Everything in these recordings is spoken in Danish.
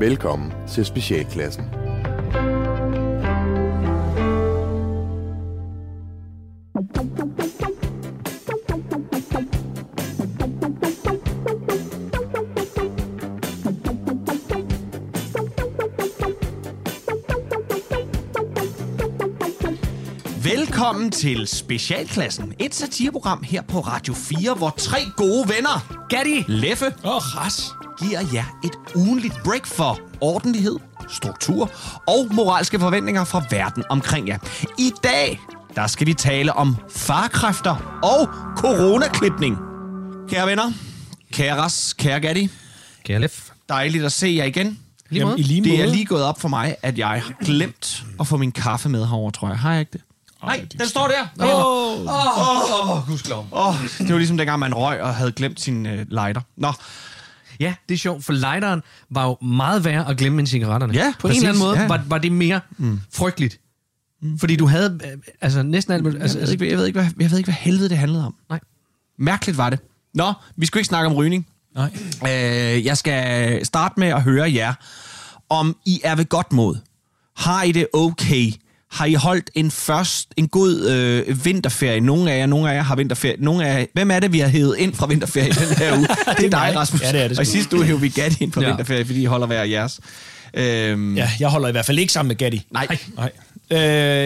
Velkommen til Specialklassen. Velkommen til Specialklassen, et satireprogram her på Radio 4, hvor tre gode venner, Gatti, Leffe og Ras, giver jer et ugenligt break for ordentlighed, struktur og moralske forventninger fra verden omkring jer. I dag, der skal vi tale om farkræfter og coronaklipning. Kære venner, kære Ras, kære Gatti, Kære Lef. dejligt at se jer igen. Lige måde. i lige Det er måde. lige gået op for mig, at jeg har glemt at få min kaffe med herover, tror jeg. Har jeg ikke det? Nej, den står der. Åh, åh, åh, gudskelov. Åh, det var ligesom dengang, man røg og havde glemt sin øh, lighter. Nå, Ja, det er sjovt, for lighteren var jo meget værre at glemme end cigaretterne. Ja, På præcis, en eller anden måde ja. var, var det mere mm. frygteligt. Mm. Fordi du havde øh, altså næsten alt... Altså, jeg ved, ikke, jeg, ved ikke, hvad, jeg ved ikke, hvad helvede det handlede om. Nej. Mærkeligt var det. Nå, vi skal ikke snakke om rygning. Nej. Øh, jeg skal starte med at høre jer, om I er ved godt mod. Har I det okay? Har I holdt en først en god øh, vinterferie? Nogle af jer, nogle af jer har vinterferie. Nogle af jer, hvem er det, vi har hævet ind fra vinterferie den her uge? det er dig. Rasmus. Ja, det er det Og i sidste uge hævde vi Gatti ind fra Ja. vinterferie, fordi I holder hver jeres. Øhm, Ja, jeg holder i hvert fald ikke sammen med Gatti. Nej. Nej. Øh,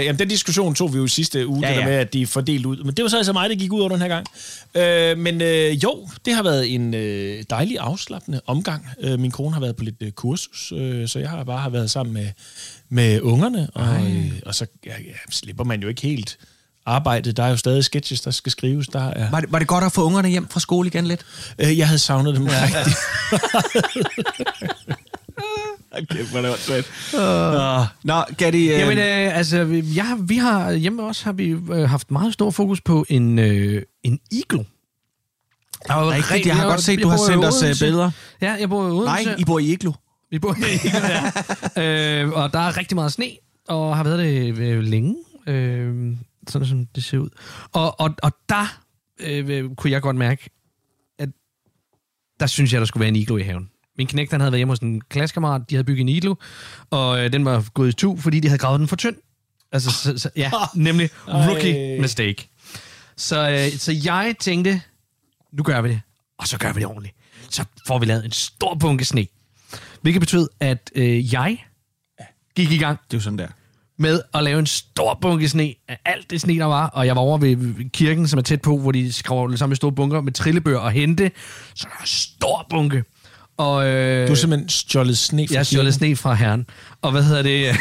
jamen, den diskussion tog vi jo i sidste uge, Ja, ja, det der med, at de er fordelt ud. Men det var så altså mig, der gik ud over den her gang. Øh, men øh, jo, det har været en øh, dejlig afslappende omgang. Øh, min kone har været på lidt øh, kursus, øh, så jeg har bare har været sammen med, med ungerne. Og, øh, og så ja, ja, slipper man jo ikke helt arbejdet. Der er jo stadig sketches, der skal skrives. Der er, Var, det, var det godt at få ungerne hjem fra skole igen lidt? øh, jeg havde savnet dem ja. Okay, hvor det var svært. Nå, Gatti... Øh, Jamen, øh, altså, vi- har- vi har hjemme hos har vi øh, haft meget stor fokus på en, øh, en iglo. Der var Rigtigt, jeg har godt set, du har sendt os, øh, billeder. Ja, jeg bor i Odense. Nej, I bor i Iglo. Vi bor i ja. øh, Og der er rigtig meget sne, og har været det øh, længe, øh, sådan som det ser ud. Og, og, og der øh, kunne jeg godt mærke, at der synes jeg, der skulle være en iglo i haven. Min knægt, han havde været hjemme hos en klassekammerat, de havde bygget en iglo, og øh, den var gået i tu, fordi de havde gravet den for tynd. Altså, så, så, ja, nemlig rookie Ej. mistake. Så, øh, så jeg tænkte, nu gør vi det, og så gør vi det ordentligt. Så får vi lavet en stor bunke sne. Hvilket betød, at øh, jeg gik i gang Det er jo sådan der. med at lave en stor bunke sne af alt det sne, der var. Og jeg var over ved kirken, som er tæt på, hvor de skrev sammen med store bunker med trillebør og hente. Så der var en stor bunke. Og, øh, Du har simpelthen stjålet sne fra jeg har stjålet sne fra herren. Og hvad hedder det?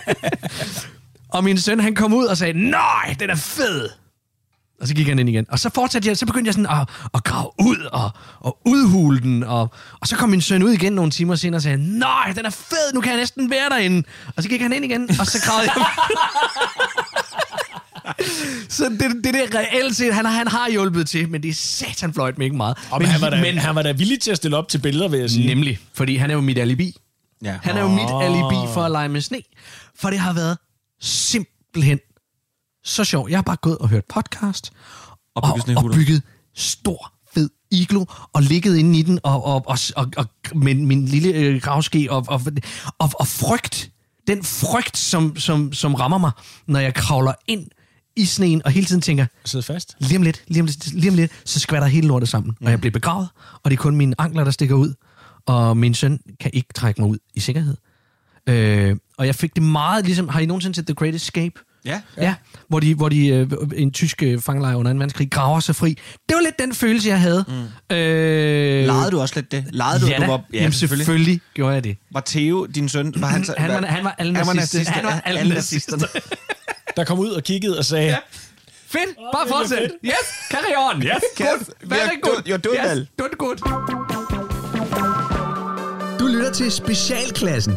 og min søn, han kom ud og sagde, nej, den er fed. Og så gik han ind igen. Og så fortsatte jeg, så begyndte jeg sådan at, at grave ud og, og udhule den. Og, og så kom min søn ud igen nogle timer senere og sagde, nej, den er fed, nu kan jeg næsten være derinde. Og så gik han ind igen, og så gravede jeg. så det, det, det er reelt set, han, han har hjulpet til, men det er satan fløjt med ikke meget. Og men, han, var da, men han var da villig til at stille op til billeder, vil jeg sige. Nemlig, fordi han er jo mit alibi. Ja. Han er jo mit alibi for at lege med sne. For det har været simpelthen så sjovt. Jeg har bare gået og hørt podcast Og og, bygget og, bygget stor fed iglo og ligget inde i den og, og, og, og, og med min lille øh, gravske og, og, og, og frygt. Den frygt, som, som, som rammer mig, når jeg kravler ind i sneen og hele tiden tænker, Sidde fast. lige om lidt, lige om lidt, lige om lidt, så skvatter hele lortet sammen. Og jeg bliver begravet, og det er kun mine ankler, der stikker ud. Og min søn kan ikke trække mig ud i sikkerhed. Øh, og jeg fik det meget, ligesom, har I nogensinde set The Great Escape? Ja. Ja, ja hvor, de, hvor de, øh, en tysk øh, fangelejr under 2. verdenskrig graver sig fri. Det var lidt den følelse, jeg havde. Mm. Øh, Legede du også lidt det? Legede du, ja, du da. var... Jamen, selvfølgelig. selvfølgelig gjorde jeg det. Var Theo, din søn, var han... så- Han var, han var alle nazister. nazist. Han var alle nazisterne. Der kom ud og kiggede og sagde, ja. Fedt, bare fortsæt. Yes, carry on. Yes, Yes, Very good. do- you're doing yes, well. doing good. Du lytter til Specialklassen.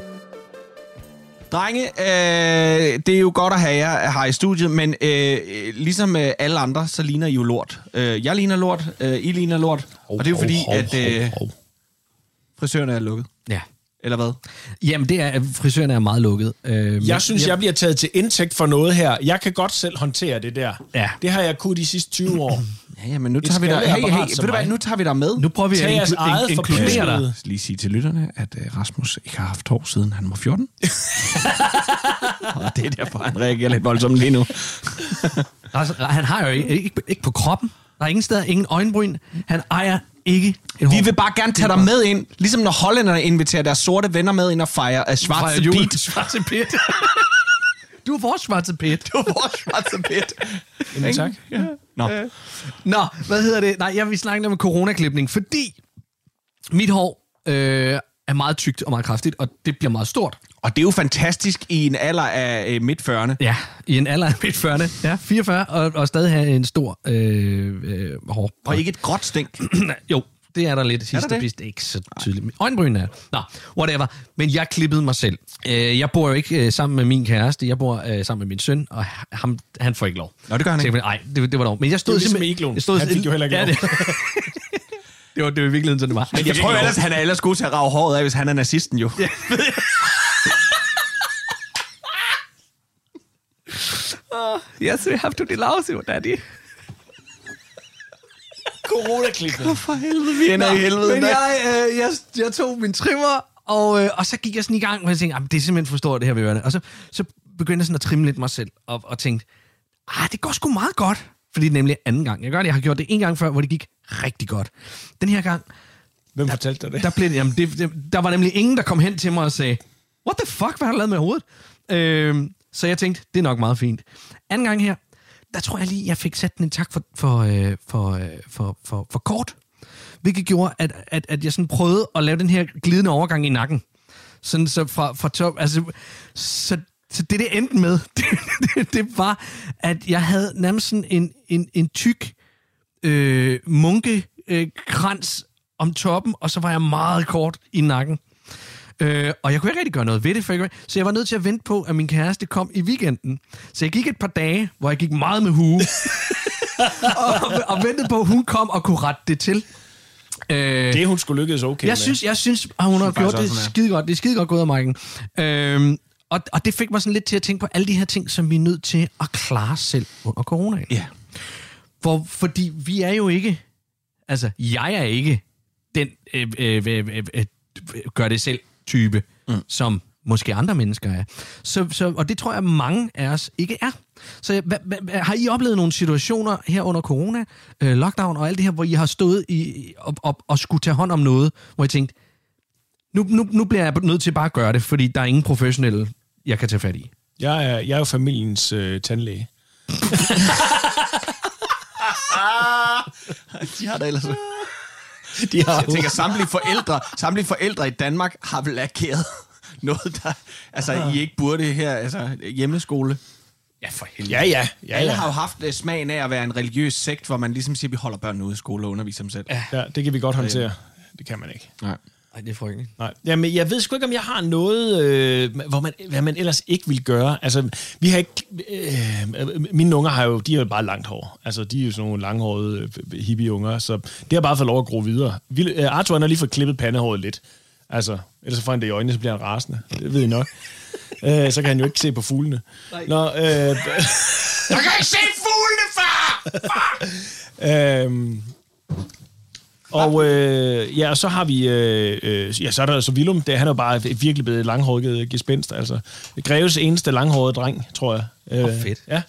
Drenge, øh, det er jo godt at have jer her i studiet, men øh, ligesom øh, alle andre, så ligner I jo lort. Øh, jeg ligner lort, øh, I ligner lort, og det er jo fordi, at øh, frisørerne er lukket. Ja. Eller hvad? Jamen, det er, frisørerne er meget lukket. Øh, Jeg synes, jeg bliver taget til indtægt for noget her. Jeg kan godt selv håndtere det der. Ja. Det har jeg kunnet de sidste 20 år. Ja, ja, men nu tager vi dig... Hey, hey, skaldeapparat ved du hvad, nu tager vi dig med. Nu prøver vi Tag at inkludere dig. lige sige til lytterne, at uh, Rasmus ikke har haft hår siden han var 14. og det er derfor, han reagerer lidt voldsomt lige nu. Altså, han har jo ikke, ikke, ikke på kroppen. Der er ingen steder, ingen øjenbryn. Han ejer ikke et Vi hår. vil bare gerne tage dig med ind, ligesom når hollænderne inviterer deres sorte venner med ind og fejrer uh, Schwarze Fejrer jul. Schwarze Piet. du er vores Schwarze Piet. Du er vores Schwarze Piet. Jamen, tak. Ja. Nå. Nå, hvad hedder det? Nej, jeg vil snakke om coronaklipning, fordi mit hår øh, er meget tykt og meget kraftigt, og det bliver meget stort. Og det er jo fantastisk i en alder af øh, midt 40'erne. Ja, i en alder af midt 40'erne. Ja, 44, og, og stadig have en stor øh, øh, hår. Og ikke et gråt stink. jo, det er der lidt. Sidste det? det? ikke så tydeligt. Øjenbryn er Nå, whatever. Men jeg klippede mig selv. Øh, jeg bor jo ikke øh, sammen med min kæreste. Jeg bor sammen med min søn, og ham, han får ikke lov. Nå, det gør han ikke. Nej, det, det var dog. Men jeg stod Det er ligesom simpelthen-. Jeg stod, Han fik jo heller ikke ja, lov. det, det, var, det var i virkeligheden, sådan det var. Men jeg tror ellers, han er ellers god til at rave håret af, hvis han er nazisten jo. Ja. Yes, we have to delouse you, daddy. Corona-klippet. For helvede, vi ender i helvede. Men jeg, øh, jeg, jeg tog min trimmer, og, øh, og så gik jeg sådan i gang, og jeg tænkte, "Jamen, det er simpelthen for stort, det her ved ørerne. Og så, så begyndte jeg sådan at trimme lidt mig selv, og, og tænkte, ah, det går sgu meget godt. Fordi det er nemlig anden gang. Jeg gør det, jeg har gjort det en gang før, hvor det gik rigtig godt. Den her gang, Hvem fortalte dig det? der, blev det, jamen, det, det, der var nemlig ingen, der kom hen til mig og sagde, what the fuck, hvad har du lavet med hovedet? Øh, så jeg tænkte, det er nok meget fint. Anden gang her, der tror jeg lige, jeg fik sat den en tak for, for, øh, for, øh, for, for, for kort. Hvilket gjorde, at, at, at jeg sådan prøvede at lave den her glidende overgang i nakken. Sådan så fra, fra top, altså, så, så det, det endte med, det, det, det var, at jeg havde nærmest sådan en, en, en tyk øh, munkekrans om toppen, og så var jeg meget kort i nakken. Øh, og jeg kunne ikke rigtig gøre noget ved det, for jeg, så jeg var nødt til at vente på, at min kæreste kom i weekenden. Så jeg gik et par dage, hvor jeg gik meget med hue, og, og ventede på, at hun kom og kunne rette det til. Øh, Det, hun skulle lykkes okay jeg med. synes, jeg synes, at hun har gjort det skide godt. Det er skide godt gået af Marken. Øhm, og, og det fik mig sådan lidt til at tænke på alle de her ting, som vi er nødt til at klare selv under coronaen. Ja. For, fordi vi er jo ikke... Altså, jeg er ikke den øh, øh, øh, øh, øh, gør det selv type, mm. som måske andre mennesker er. Så, så, og det tror jeg, mange af os ikke er. Så hvad, hvad, har I oplevet nogle situationer her under corona, øh, lockdown og alt det her, hvor I har stået i, og, og, og skulle tage hånd om noget, hvor I tænkte, nu, nu, nu bliver jeg nødt til bare at gøre det, fordi der er ingen professionelle, jeg kan tage fat i. Jeg er, jeg er jo familiens øh, tandlæge. De har da ellers... De har Jeg tænker, samtlige forældre, samtlige forældre i Danmark har vel ageret noget, der... Altså, I ikke burde her, altså hjemmeskole. Ja, for helvede. Ja, ja. ja, Alle ja. har jo haft uh, smagen af at være en religiøs sekt, hvor man ligesom siger, vi holder børnene ude i skole og underviser dem selv. Ja. ja, det kan vi godt håndtere. Det kan man ikke. Nej. Nej, det er frygteligt. Nej. Jamen, jeg ved sgu ikke, om jeg har noget, øh, hvor man, hvad man ellers ikke vil gøre. Altså, vi har ikke... Øh, mine unger har jo, de har jo bare langt hår. Altså, de er jo sådan nogle langhårede øh, hippie-unger, så det har bare fået lov at gro videre. Vi, øh, Arthur han har lige fået klippet pandehåret lidt. Altså, ellers så får han det i øjnene, så bliver han rasende. Det ved I nok. øh, så kan han jo ikke se på fuglene. Nå, øh, Jeg kan ikke se fuglene, far! Øhm, og øh, ja, og så har vi, øh, øh, ja, så er der så Willum, det, han er jo bare virkelig blevet langhåret gespenst, altså. Greves eneste langhårede dreng, tror jeg. Øh, Hvor fedt. Ja.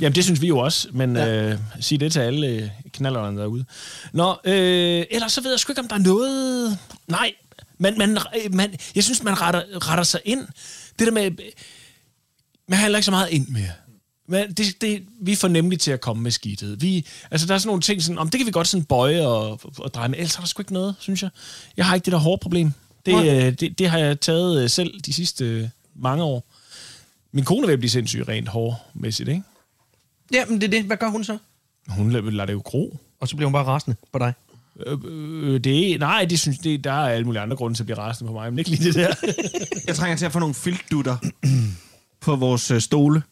Jamen, det synes vi jo også, men ja. øh, sig det til alle øh, knallerne derude. Nå, øh, ellers så ved jeg sgu ikke, om der er noget... Nej, man, man, man, jeg synes, man retter, retter sig ind. Det der med... Man handler ikke så meget ind mere. Men det, det, vi er for nemlig til at komme med skidtet. Vi, altså, der er sådan nogle ting, sådan, om det kan vi godt sådan bøje og, og dreje med. Ellers er der sgu ikke noget, synes jeg. Jeg har ikke det der hårde problem. Det, øh, det, det har jeg taget øh, selv de sidste øh, mange år. Min kone vil blive sindssygt rent hårmæssigt, ikke? Ja, men det er det. Hvad gør hun så? Hun lader, lader det jo gro. Og så bliver hun bare rasende på dig. Øh, øh, det er, nej, det synes, det, der er alle mulige andre grunde til at blive rasende på mig, men ikke lige det der. Jeg trænger til at få nogle filtdutter på vores øh, stole.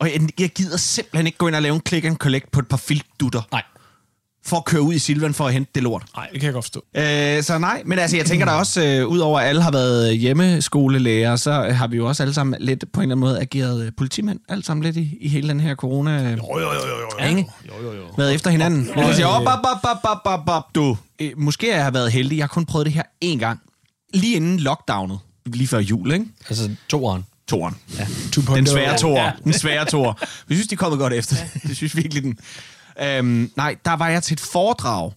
Mm. Og jeg, jeg gider simpelthen ikke gå ind og lave en click and collect på et par filtdutter. Nej. for at køre ud i Silvan for at hente det lort. Nej, det kan jeg godt forstå. Øh, så nej, men altså, jeg tænker da også, øh, udover at alle har været hjemmeskolelærer, så har vi jo også alle sammen lidt på en eller anden måde ageret øh, politimænd, alle sammen lidt i, i hele den her corona. Øh, Jo, jo, jo, jo, jo. Ikke? Jo, jo, jo. Været efter hinanden. Og så siger, op, op, op, op, op, op, op, du. Øh, måske jeg har været heldig, jeg har kun prøvet det her én gang. Lige inden lockdownet. Lige før jul, ikke? Altså toeren. Toren. Ja. 2.0. Den svære tor. Ja. Ja. Den svære tor. Vi synes, de er kommet godt efter. Det synes virkelig den. Øhm, nej, der var jeg til et foredrag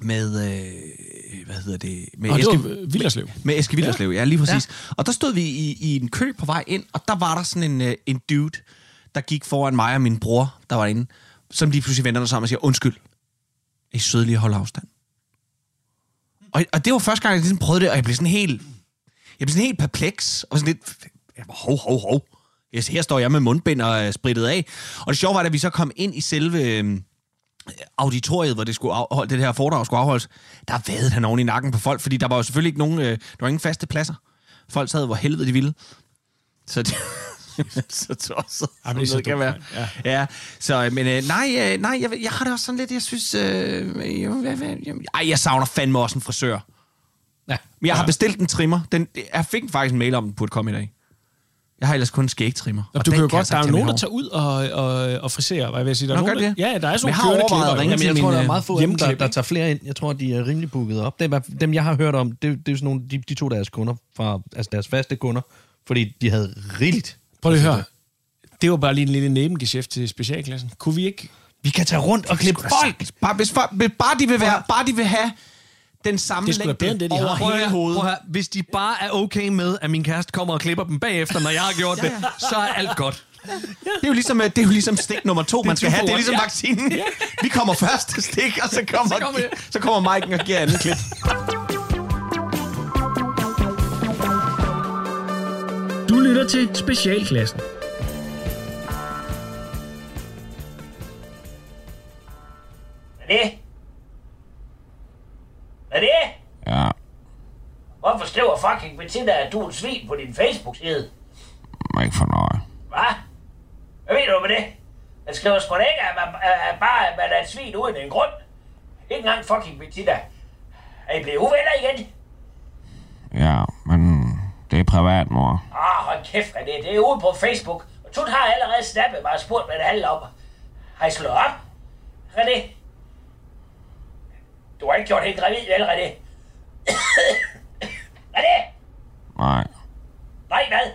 med, øh, hvad hedder det? Med Og Eske, Villerslev. med Eske Villerslev, ja. ja, lige præcis. Ja. Og der stod vi i, i en kø på vej ind, og der var der sådan en, øh, en dude, der gik foran mig og min bror, der var inde, som lige pludselig vender sig sammen og siger, undskyld, I søde lige holde afstand? Og, og det var første gang, jeg ligesom prøvede det, og jeg blev sådan helt, jeg blev sådan helt perpleks, og sådan lidt, jeg var, hov, hov, hov. Yes, her står jeg med mundbind og øh, sprittet af. Og det sjove var, at vi så kom ind i selve øh, auditoriet, hvor det, skulle afholde, det her foredrag skulle afholdes, der vadede han oven i nakken på folk, fordi der var jo selvfølgelig ikke nogen, øh, der var ingen faste pladser. Folk sad, hvor helvede de ville. Så det, så tosset. Jamen, det er så som kan være. Ja. Ja, så, men øh, nej, øh, nej jeg, jeg har det også sådan lidt, jeg synes, øh, jo, hvad, hvad, jeg, ej, jeg savner fandme også en frisør. Ja. Men jeg har bestilt en trimmer. Den, jeg fik faktisk en mail om, den burde komme i dag. Jeg har ellers kun skægtrimmer. Nå, og du kan jo godt, der er nogen, der tager ud og, og, og friserer, hvad vil jeg sige. Der er Nå, nogen, gør der, det? Ja, der er sådan Men jeg har nogle overvejet at kørende ringe klipper. Jamen, til jeg tror, der er øh, meget få dem, der, der tager flere ind. Jeg tror, de er rimelig booket op. Er, fald- dem, jeg har hørt om, det, det er jo sådan nogle, de, de to deres kunder, fra, altså deres faste kunder, fordi de havde rigeligt. Prøv lige at høre. Det var bare lige en lille nebengeschæft til specialklassen. Kunne vi ikke... Vi kan tage rundt og klippe folk. Bare, hvis, folk- bare, de vil være, bare de vil have den samme Det da bedre det, de over har. Prøv høre, hovedet. prøv. Hvis de bare er okay med, at min kæreste kommer og klipper dem bagefter, når jeg har gjort det, så er alt godt. Det er jo ligesom, øh, det er jo ligesom stik nummer to, man skal have. Det er ligesom vaccinen. Vi kommer først til stik, og så kommer, Så kommer jeg. så kommer Mike'en og giver anden klip. Du lytter til Specialklassen. Hvad er det? Er det? Ja, Hvorfor skriver fucking Bettina, at du er et svin på din Facebook-side? ikke for noget. Hvad? Hvad mener du med det? Man skriver sgu da ikke, at man, at bare at man er et svin uden en grund. Ikke engang fucking Bettina. Er I blevet uvenner igen? Ja, men det er privat, mor. Ah, hold kæft, det er. Det er ude på Facebook. Og Tut har allerede snappet mig og spurgt, hvad det handler om. Har I slået op? René? Du har ikke gjort hende gravid, vel, René? René? Nej, Nej, hvad?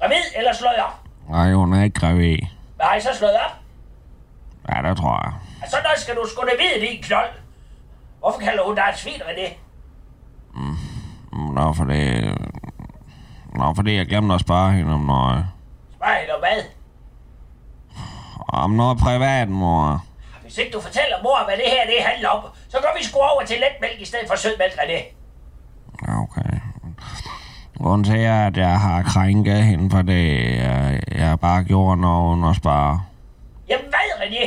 Gravid eller slået op? nej, hun er ikke gravid. Hvad har I så slået op? Ja, det tror jeg. Altså, noget skal du sgu da vide, din knold. Hvorfor kalder hun dig et svin, René? Nå, for det... Nå, fordi jeg glemte at spørge hende om noget. Spørg hende om hvad? Om noget privat, mor. Hvis ikke du fortæller mor, hvad det her det handler om, så går vi sgu over til letmælk i stedet for sødmælk, René. Ja, okay. Grunden til, at jeg har krænket hende for det, jeg, jeg bare gjorde uden at spørge. Jamen hvad, René?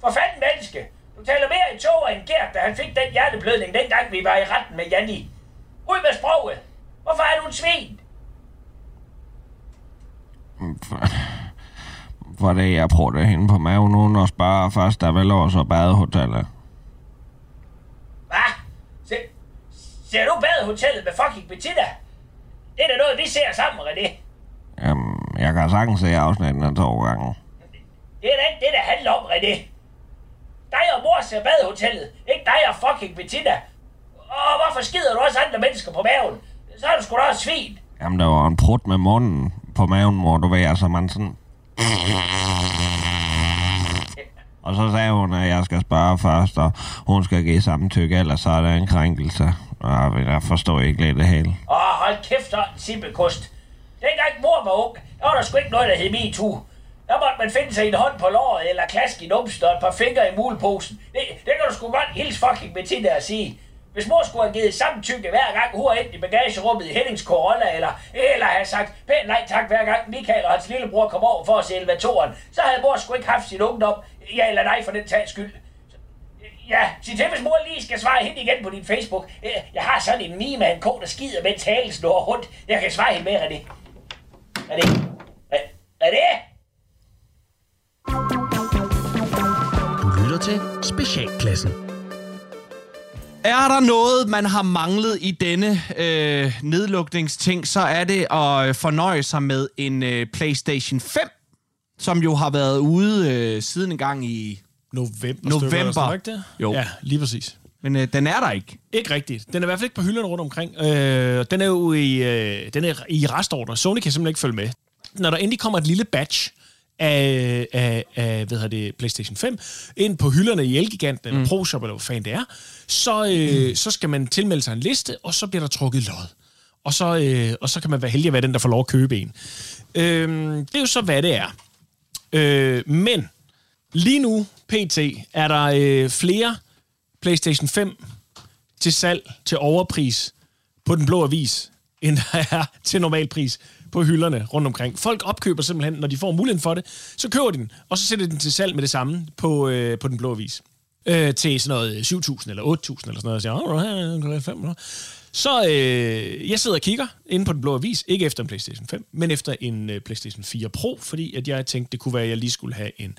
For fanden menneske. Du taler mere i tog end Gert, da han fik den hjerteblødning, dengang vi var i retten med Janni. Ud med sproget. Hvorfor er du en svin? For, fordi jeg prøvede hende på maven uden at først, da vi lå så badehotellet. Hvad? Se, ser du badehotellet med fucking Bettina? Det er da noget, vi ser sammen, René. Jamen, jeg kan sagtens se afsnittene to gange. Det er da ikke det, der handler om, René. Dig og mor ser badehotellet, ikke dig og fucking Bettina. Og hvorfor skider du også andre mennesker på maven? Så er du sgu da også svin. Jamen, der var en prut med munden på maven, mor, du ved, altså man sådan... Og så sagde hun, at jeg skal spørge først, og hun skal give samtykke, ellers så er det en krænkelse. Og jeg forstår ikke lidt det hele. Åh, hold kæft, så en simpelkost. Dengang mor var ung, der var der sgu ikke noget, der hed MeToo. Der måtte man finde sig en hånd på låret, eller klask i numsen og et par fingre i muleposen. Det, det kan du sgu godt hilse fucking med til at sige. Hvis mor skulle have givet samtykke hver gang hun er ind i bagagerummet i Hennings Corolla, eller, eller have sagt pænt nej tak hver gang Michael og hans lillebror kom over for at se elevatoren, så havde mor sgu ikke haft sin ungdom, ja eller nej for den tags skyld. Ja, sig til, hvis mor lige skal svare hende igen på din Facebook. Jeg har sådan en meme af en ko, der skider, med halen snor rundt. Jeg kan svare hende med, René. René? Er René? Du lytter til Specialklassen. Er der noget, man har manglet i denne øh, nedlukningsting, så er det at øh, fornøje sig med en øh, PlayStation 5, som jo har været ude øh, siden en gang i... November. November. stykker det? Jo. Ja, lige præcis. Men øh, den er der ikke. Ikke rigtigt. Den er i hvert fald ikke på hylderne rundt omkring. Øh, den er jo i, øh, den er i restorder. Sony kan simpelthen ikke følge med. Når der endelig kommer et lille batch af, af, af hvad hedder det, PlayStation 5 ind på hylderne i Elgiganten, eller ProShop, eller hvad fanden det er, så, øh, mm. så skal man tilmelde sig en liste, og så bliver der trukket lod. Og så, øh, og så kan man være heldig at være den, der får lov at købe en. Øh, det er jo så, hvad det er. Øh, men lige nu, pt., er der øh, flere PlayStation 5 til salg til overpris på den blå avis, end der er til normal pris på hylderne rundt omkring. Folk opkøber simpelthen, når de får muligheden for det, så køber de den, og så sætter de den til salg med det samme på, øh, på den blå avis. Øh, til sådan noget øh, 7.000 eller 8.000 eller sådan noget. Og siger, 500. Øh, så øh, jeg sidder og kigger inde på den blå avis, ikke efter en PlayStation 5, men efter en øh, PlayStation 4 Pro, fordi at jeg tænkte, det kunne være, at jeg lige skulle have en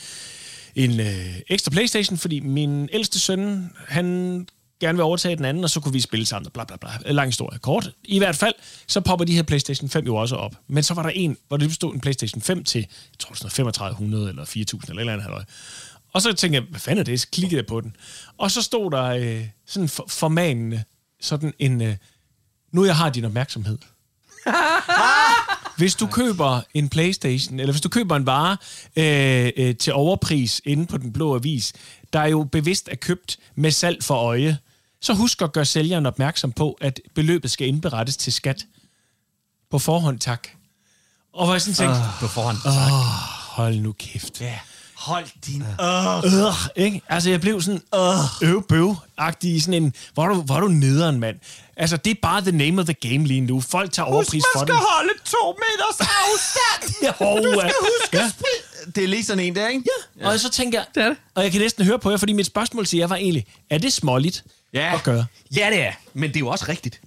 en øh, ekstra Playstation, fordi min ældste søn, han gerne vil overtage den anden, og så kunne vi spille sammen, bla bla bla. Lang historie kort. I hvert fald, så popper de her PlayStation 5 jo også op. Men så var der en, hvor det stod en PlayStation 5 til, jeg tror sådan noget 3500 eller 4000 eller et eller andet. Og så tænkte jeg, hvad fanden er det? Så klikkede jeg på den. Og så stod der øh, sådan for, formanende, sådan en, øh, nu jeg har din opmærksomhed. Hvis du køber en Playstation, eller hvis du køber en vare øh, øh, til overpris inde på den blå avis, der er jo bevidst er købt med salg for øje, så husk at gøre sælgeren opmærksom på, at beløbet skal indberettes til skat. På forhånd, tak. Og hvor jeg sådan tænkte, På forhånd. åh, hold nu kæft. Ja. Hold din... Øh, ikke? Altså, jeg blev sådan øh, øv bøv agtig sådan en, hvor du, hvor du nederen, mand. Altså, det er bare the name of the game lige nu. Folk tager overpris for det. holde to meters afstand! Ja, du skal huske ja. Det er lige sådan en der, ikke? Ja. Og så tænker jeg, Det er det. og jeg kan næsten høre på jer, fordi mit spørgsmål til jer var egentlig, er det småligt Ja. at gøre? Ja, det er. Men det er jo også rigtigt.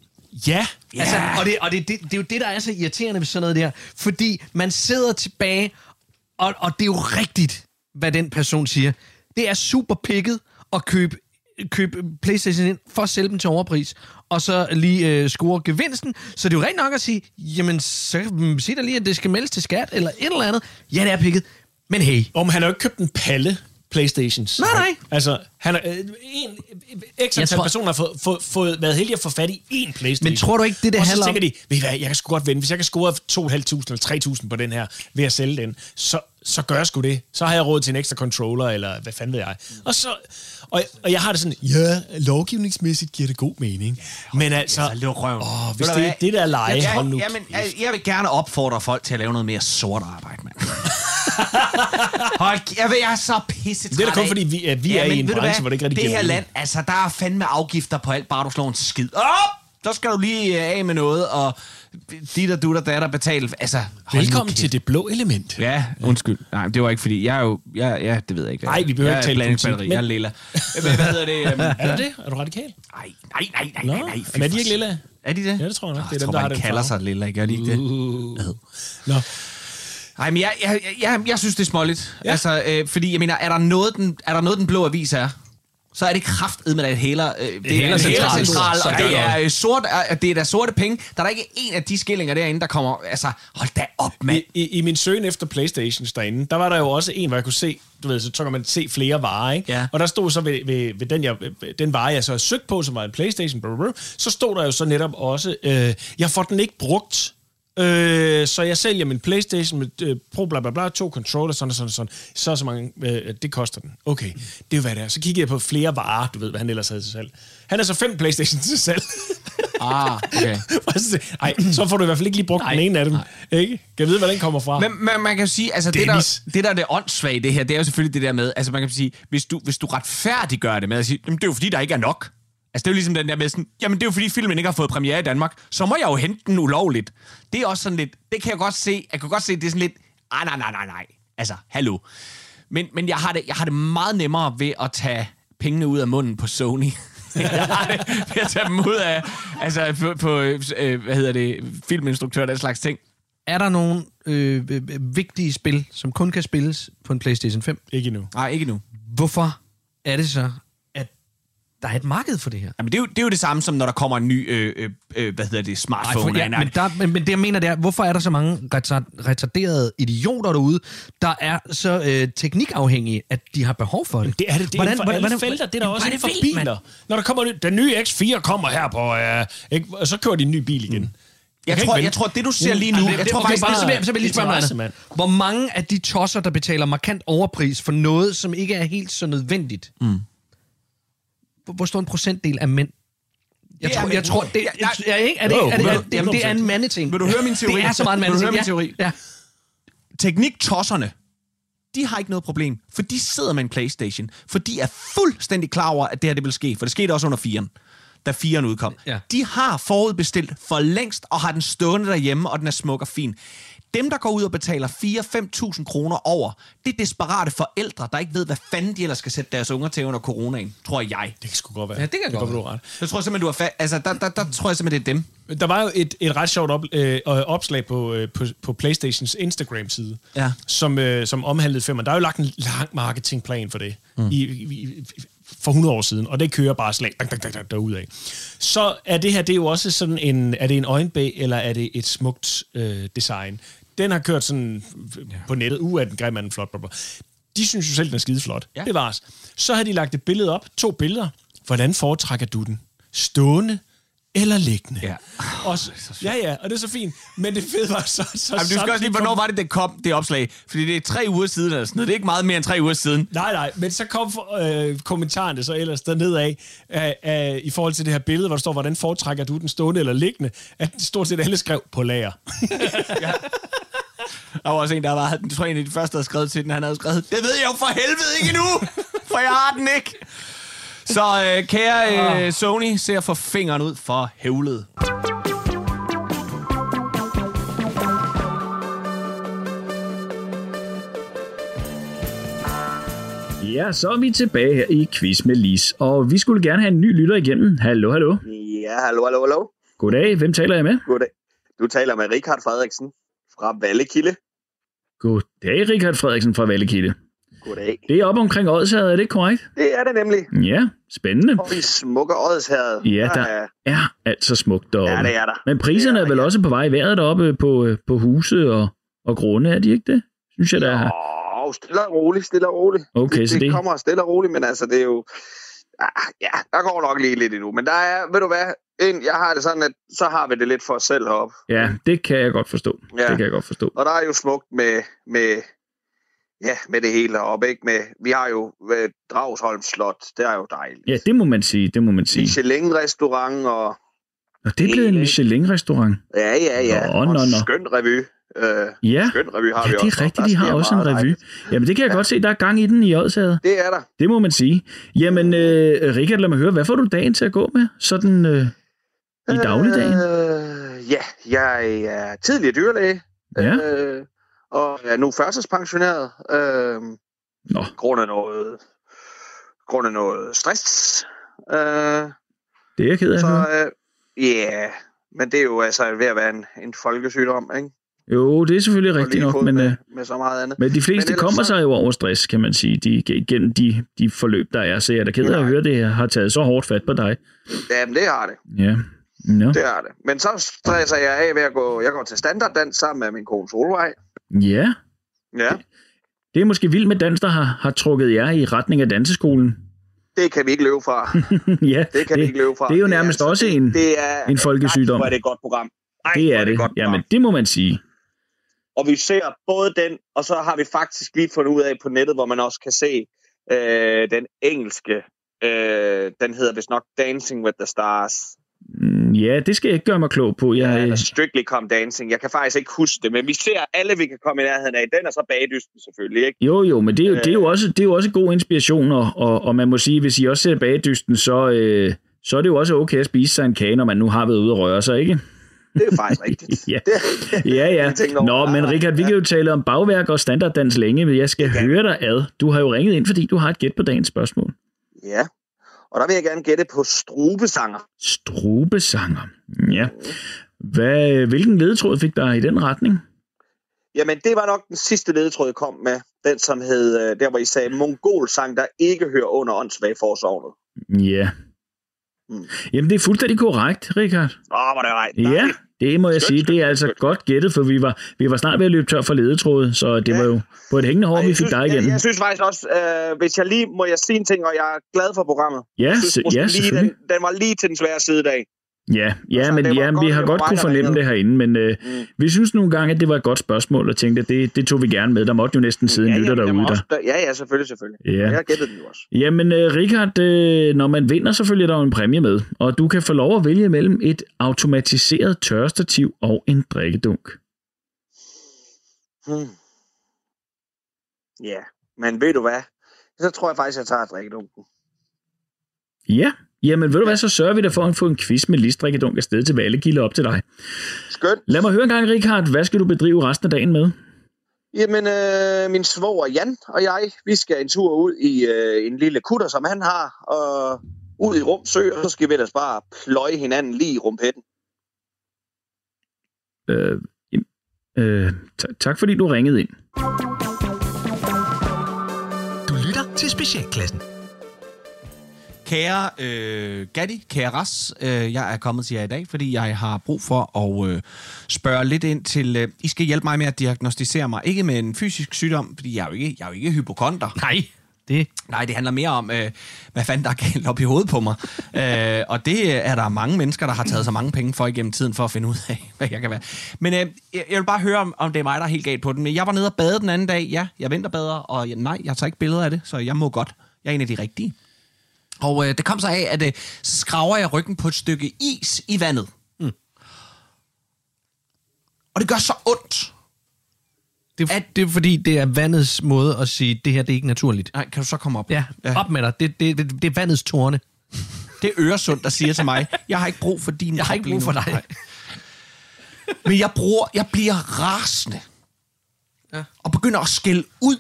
Ja. Ja. Altså, og det, og det, det, det er jo det, der er så irriterende ved sådan noget der. Fordi man sidder tilbage, og, og det er jo rigtigt, hvad den person siger. Det er super pikket at købe, købe Playstation ind for at sælge dem til overpris, og så lige øh, score gevinsten. Så det er jo rent nok at sige, jamen, så mm, sig da lige, at det skal meldes til skat, eller et eller andet. Ja, det er pikket. Men hey, Om han har jo ikke købt en palle Playstations. Nej, nej. Altså, han er, øh, en, ekstra Jeg antal tror- personer har fået, fået, fået, været heldige at få fat i én Playstation. Men tror du ikke, det, det Og så handler om- tænker de, ved I hvad, jeg kan sgu godt vende. Hvis jeg kan score 2.500 eller 3.000 på den her, ved at sælge den, så, så gør jeg sgu det. Så har jeg råd til en ekstra controller, eller hvad fanden ved jeg. Og, så, og, og jeg har det sådan, ja, lovgivningsmæssigt giver det god mening. Men altså, Altså, luk røven. åh, hvis du det er det der lege, Jeg, hold nu. jamen, jeg, jeg vil gerne opfordre folk til at lave noget mere sort arbejde, mand. Hold, jeg, ved, jeg er så pisse Det er da kun fordi, vi, at vi er i en branche, hvor det ikke rigtig Det her land, altså, der er fandme afgifter på alt, bare du slår en skid. Op! Så skal du lige øh, af med noget, og dit og du der datter betale. Altså, Velkommen til det blå element. Ja, undskyld. Nej, det var ikke fordi, jeg er jo... Jeg, ja, det ved jeg ikke. Nej, vi behøver jeg ikke er tale politik, men- Jeg er lilla. Hvad, hvad hedder det? Um, Er du det? Er du radikal? nej, nej, nej, nej, nej, nej. men er de ikke lilla? Er de det? Ja, det tror jeg nok. Nå, Det er jeg dem, tror, der har man den kalder sig lilla, gør de ikke det? Uh. Nå. Nej, men jeg, jeg, jeg, jeg synes, det er småligt. Ja. Altså, øh, fordi jeg mener, er der, noget, den, er der noget, den blå avis er, så er det kraftet med, at hæler, øh, det er en hælercentral. hælercentral, Så og det er, øh, sort, øh, det er der sorte penge. Der er der ikke en af de skillinger derinde, der kommer... Altså, hold da op, mand. I, i, I min søgen efter Playstations derinde, der var der jo også en, hvor jeg kunne se, du ved, så, så kan man se flere varer, ikke? Ja. Og der stod så ved, ved, ved den, jeg, den vare, jeg så havde søgt på, som var en Playstation, blah, så stod der jo så netop også, øh, jeg får den ikke brugt, Øh, så jeg sælger min Playstation med øh, Pro bla bla bla, to controller, sådan og sådan og sådan. Så så mange, øh, det koster den. Okay, det er jo hvad det er. Så kiggede jeg på flere varer, du ved, hvad han ellers havde til salg. Han har så fem Playstation til salg. Ah, okay. Nej, så får du i hvert fald ikke lige brugt den ene af dem. Ikke? Kan jeg vide, hvor den kommer fra? Men man, man kan jo sige, altså det Dennis. der, det der er det åndssvage i det her, det er jo selvfølgelig det der med, altså man kan sige, hvis du, hvis du retfærdiggør det med at sige, jamen det er jo fordi, der ikke er nok. Altså det er jo ligesom den der med sådan, jamen det er jo fordi filmen ikke har fået premiere i Danmark, så må jeg jo hente den ulovligt. Det er også sådan lidt, det kan jeg godt se, jeg kan godt se, det er sådan lidt, ah, nej, nej, nej, nej, altså hallo. Men, men jeg, har det, jeg har det meget nemmere ved at tage pengene ud af munden på Sony. jeg har det ved at tage dem ud af, altså på, på øh, hvad hedder det, filminstruktør og den slags ting. Er der nogle øh, øh, vigtige spil, som kun kan spilles på en PlayStation 5? Ikke endnu. Nej, ikke nu. Hvorfor er det så, der er et marked for det her? Jamen, det, er jo, det er jo det samme som, når der kommer en ny, øh, øh, øh, hvad hedder det, smartphone. for, ja, Nej, men, der, men, men det jeg mener, det er, hvorfor er der så mange retard- retarderede idioter derude, der er så øh, teknikafhængige, at de har behov for det? Det er det, det er hvordan, for alle felter. Det er der også inden for biler. Når der kommer den nye X4 kommer her på, øh, ikke, og så kører de en ny bil igen. jeg, kan tror, jeg tror, det du ser lige nu, det, jeg det, tror okay, faktisk bare, så, vil, jeg- så vil jeg lige spørge mig. Hvor mange af de tosser, der betaler markant overpris for noget, som ikke er helt så nødvendigt, mm. Hvor, stor en procentdel af mænd? Jeg tror, jeg tror, det, Ja, er, nej. er, ikke, er det, er det, er, 100%. det, jamen, det er en mandeting. Vil du høre min teori? Det er så meget en Vil du mandeting. høre min Ja, teori? Ja. Tekniktosserne, de har ikke noget problem, for de sidder med en Playstation, for de er fuldstændig klar over, at det her det vil ske, for det skete også under 4'eren, da 4'eren udkom. Ja. De har forudbestilt for længst, og har den stående derhjemme, og den er smuk og fin. Dem, der går ud og betaler 4-5.000 kroner over, det er desperate forældre, der ikke ved, hvad fanden de ellers skal sætte deres unger til under coronaen, tror jeg. Det kan sgu godt være. Ja, det kan godt du være. har ret. Jeg tror simpelthen, du har fa- altså, der, der, der tror jeg simpelthen, det er dem. Der var jo et, et ret sjovt op, øh, opslag på, øh, på, på Playstations Instagram-side, Ja. som, øh, som omhandlede filmen. Der er jo lagt en lang marketingplan for det mm. i, i, for 100 år siden, og det kører bare slag dang, dang, dang, dang, derudad. Så er det her, det er jo også sådan en, er det en øjenbæg, eller er det et smukt øh, design? Den har kørt sådan på nettet, uh, er den grim, den flot, bla, bla. De synes jo selv, den er skide flot. Ja. Det var Så har de lagt et billede op, to billeder. Hvordan foretrækker du den? Stående eller liggende? Ja. Og så, ja, ja, og det er så fint. Men det fede var så... så Jamen, du skal også lige, hvornår var det, det kom, det opslag? Fordi det er tre uger siden eller sådan noget. Det er ikke meget mere end tre uger siden. Nej, nej, men så kom øh, kommentarerne så ellers dernede af, af, af, i forhold til det her billede, hvor der står, hvordan foretrækker du den stående eller liggende, at stort set alle skrev på lager. Der var også en, der var, jeg tror en af de første, der havde skrevet til den, han havde skrevet, det ved jeg jo for helvede ikke endnu, for jeg har den ikke. Så øh, kære øh, Sony, ser for fingeren ud for hævlet. Ja, så er vi tilbage her i Quiz med Lis, og vi skulle gerne have en ny lytter igennem. Hallo, hallo. Ja, hallo, hallo, hallo. Goddag, hvem taler jeg med? Goddag. Du taler med Richard Frederiksen fra Vallekilde. Goddag, Richard Frederiksen fra Vallekilde. Goddag. Det er op omkring Odsherred, er det ikke korrekt? Det er det nemlig. Ja, spændende. Og i smukke Odsherred. Ja, der er- er altså smukt deroppe. Ja, det er der. Men priserne Det er er vel der, også på vej i vejret deroppe på, øh, på huse og, og grunde, er de ikke det? Synes jeg, der er. Åh, stille og roligt, stille og roligt. Okay, det, så det, det- kommer stille og roligt, men altså, det er jo... Ah, Ja, der går nok lige lidt endnu. Men der er, ved du hvad, en, jeg har det sådan, at så har vi det lidt for os selv heroppe. Ja, det kan jeg godt forstå. Ja. Det kan jeg godt forstå. Og der er jo smukt med, med, ja, med det hele heroppe, ikke? Med, vi har jo øh, Dragsholm Slot, det er jo dejligt. Ja, det må man sige, det må man sige. Michelin-restaurant og... Og det er blevet en Michelin-restaurant. Ja, ja, ja. Nå, og nå, en nå. skøn revy. Øh, Ja, skøn revy har ja vi det også. er rigtigt, Der de har også en revy. Jamen, det kan jeg godt se, der er gang i den i Odsherred. Det er der. Det må man sige. Jamen, øh, Richard, lad mig høre, hvad får du dagen til at gå med? Sådan øh, i dagligdagen? Øh, ja, jeg er tidligere dyrlæge. Ja. Øh, og er nu førtidspensioneret. Øh, Nå. Grund af noget, grund af noget stress. Øh, Det er jeg ked af. så øh, ja, men det er jo altså ved at være en, en folkesygdom, ikke? Jo, det er selvfølgelig rigtigt nok, men, med, øh, med så meget andet. men de fleste Men kommer så- sig jo over stress, kan man sige, de, gennem de, de forløb, der er. Så jeg er da ked af at høre, det har taget så hårdt fat på dig. Jamen, det har det. Ja. Nå. Det har det. Men så stresser jeg af ved at gå... Jeg går til standarddans sammen med min kone Solvej. Ja, Ja, det er måske vildt med dans, der har, har trukket jer i retning af danseskolen. det kan vi ikke løbe fra. ja, Det kan vi ikke løbe fra. det er jo nærmest også en, det, det er, en folkesygdom. Ej, hvor er det et godt program. Ej, det er et det. godt program. Jamen, det må man sige. Og vi ser både den, og så har vi faktisk lige fundet ud af på nettet, hvor man også kan se øh, den engelske. Øh, den hedder vist nok Dancing with the Stars. Mm, Ja, det skal jeg ikke gøre mig klog på. Jeg, Eller Strictly Come Dancing. Jeg kan faktisk ikke huske det, men vi ser alle, vi kan komme i nærheden af. Den er så bagdysten selvfølgelig, ikke? Jo, jo, men det er jo, det er jo, også, det er jo også god inspiration, og, og, og man må sige, hvis I også ser bagdysten, så, øh, så er det jo også okay at spise sig en kage, når man nu har været ude og røre sig, ikke? Det er faktisk rigtigt. Ja. Ja, ja. Nå, men. Richard, vi kan jo tale om bagværk og standarddans længe, men jeg skal høre dig ad. Du har jo ringet ind, fordi du har et gæt på dagens spørgsmål. Ja, og der vil jeg gerne gætte på strubesanger. Strubesanger. Ja. Hvad, hvilken ledetråd fik der i den retning? Jamen, det var nok den sidste ledetråd, jeg kom med. Den, som hed, øh, der hvor I sagde, mongolsang, der ikke hører under åndssvagforsovnet. Ja. Mm. Jamen, det er fuldstændig korrekt, Richard. Åh, hvor er det right. Ja, det må jeg Skønt, sige. skønt, Det er altså skønt. godt gættet, for vi var, vi var snart ved at løbe tør for ledetråde, så det Ja. var jo på et hængende hår, vi jeg fik dig jeg, igennem. jeg synes faktisk også, øh, hvis jeg lige må jeg sige en ting, og jeg er glad for programmet. Ja, Jeg synes se- ja, lige, den, den var lige til den svære side i dag. Ja, ja Altså, men ja, godt, vi har godt kunne fornemme det herinde, men øh, Mm. vi synes nogle gange, at det var et godt spørgsmål, og tænkte, at det, det tog vi gerne med. Der måtte jo næsten sidde en lytter må derude. også, Der. ja, ja, selvfølgelig, selvfølgelig. Ja. Jeg gættede den jo også. Jamen, øh, Richard, øh, når man vinder, så følger der jo en præmie med, og du kan få lov at vælge mellem et automatiseret tørrestativ og en drikkedunk. Hmm. Ja, men ved du hvad? Så tror jeg faktisk, jeg tager drikkedunken. Ja, jamen ved du hvad, så sørger vi da for at få en quiz med listdrikkedunk afsted til Vallekilde op til dig. Skønt. Lad mig høre en gang, Richard, hvad skal du bedrive resten af dagen med? Jamen, øh, min svoger Jan og jeg, vi skal en tur ud i øh, en lille kutter, som han har, og ud i Rumsø, og så skal vi ellers bare pløje hinanden lige i rumpetten. Øh, øh, t- tak fordi du ringede ind. Du lytter til Specialklassen. Kære øh, Gatti, kære Ras, øh, jeg er kommet til jer i dag, fordi jeg har brug for at øh, spørge lidt ind til... Øh, I skal hjælpe mig med at diagnostisere mig. Ikke med en fysisk sygdom, fordi jeg er jo ikke, jeg er jo ikke hypokonter. Nej, det... Nej, det handler mere om, øh, hvad fanden der er galt op i hovedet på mig. øh, og det er der mange mennesker, der har taget så mange penge for igennem tiden, for at finde ud af, hvad jeg kan være. Men øh, jeg jeg vil bare høre, om, om det er mig, der er helt galt på den. Men jeg var nede og bade den anden dag. Ja, jeg venter bedre, og nej, jeg tager ikke billeder af det, så jeg må godt. Jeg er en af de rigtige. Og øh, det kom så af, at øh, så skraver jeg ryggen på et stykke is i vandet. Mm. Og det gør så ondt. Det, er, det er fordi, det er vandets måde at sige, det her det er ikke naturligt. Nej, kan du så komme op? Ja, ja. op med dig. Det, det, det, det er vandets tårne. Det er Øresund, der siger til mig, jeg har ikke brug for din Jeg har ikke brug for nu." dig. Men jeg, bruger, jeg bliver rasende. Ja. Og begynder at skælde ud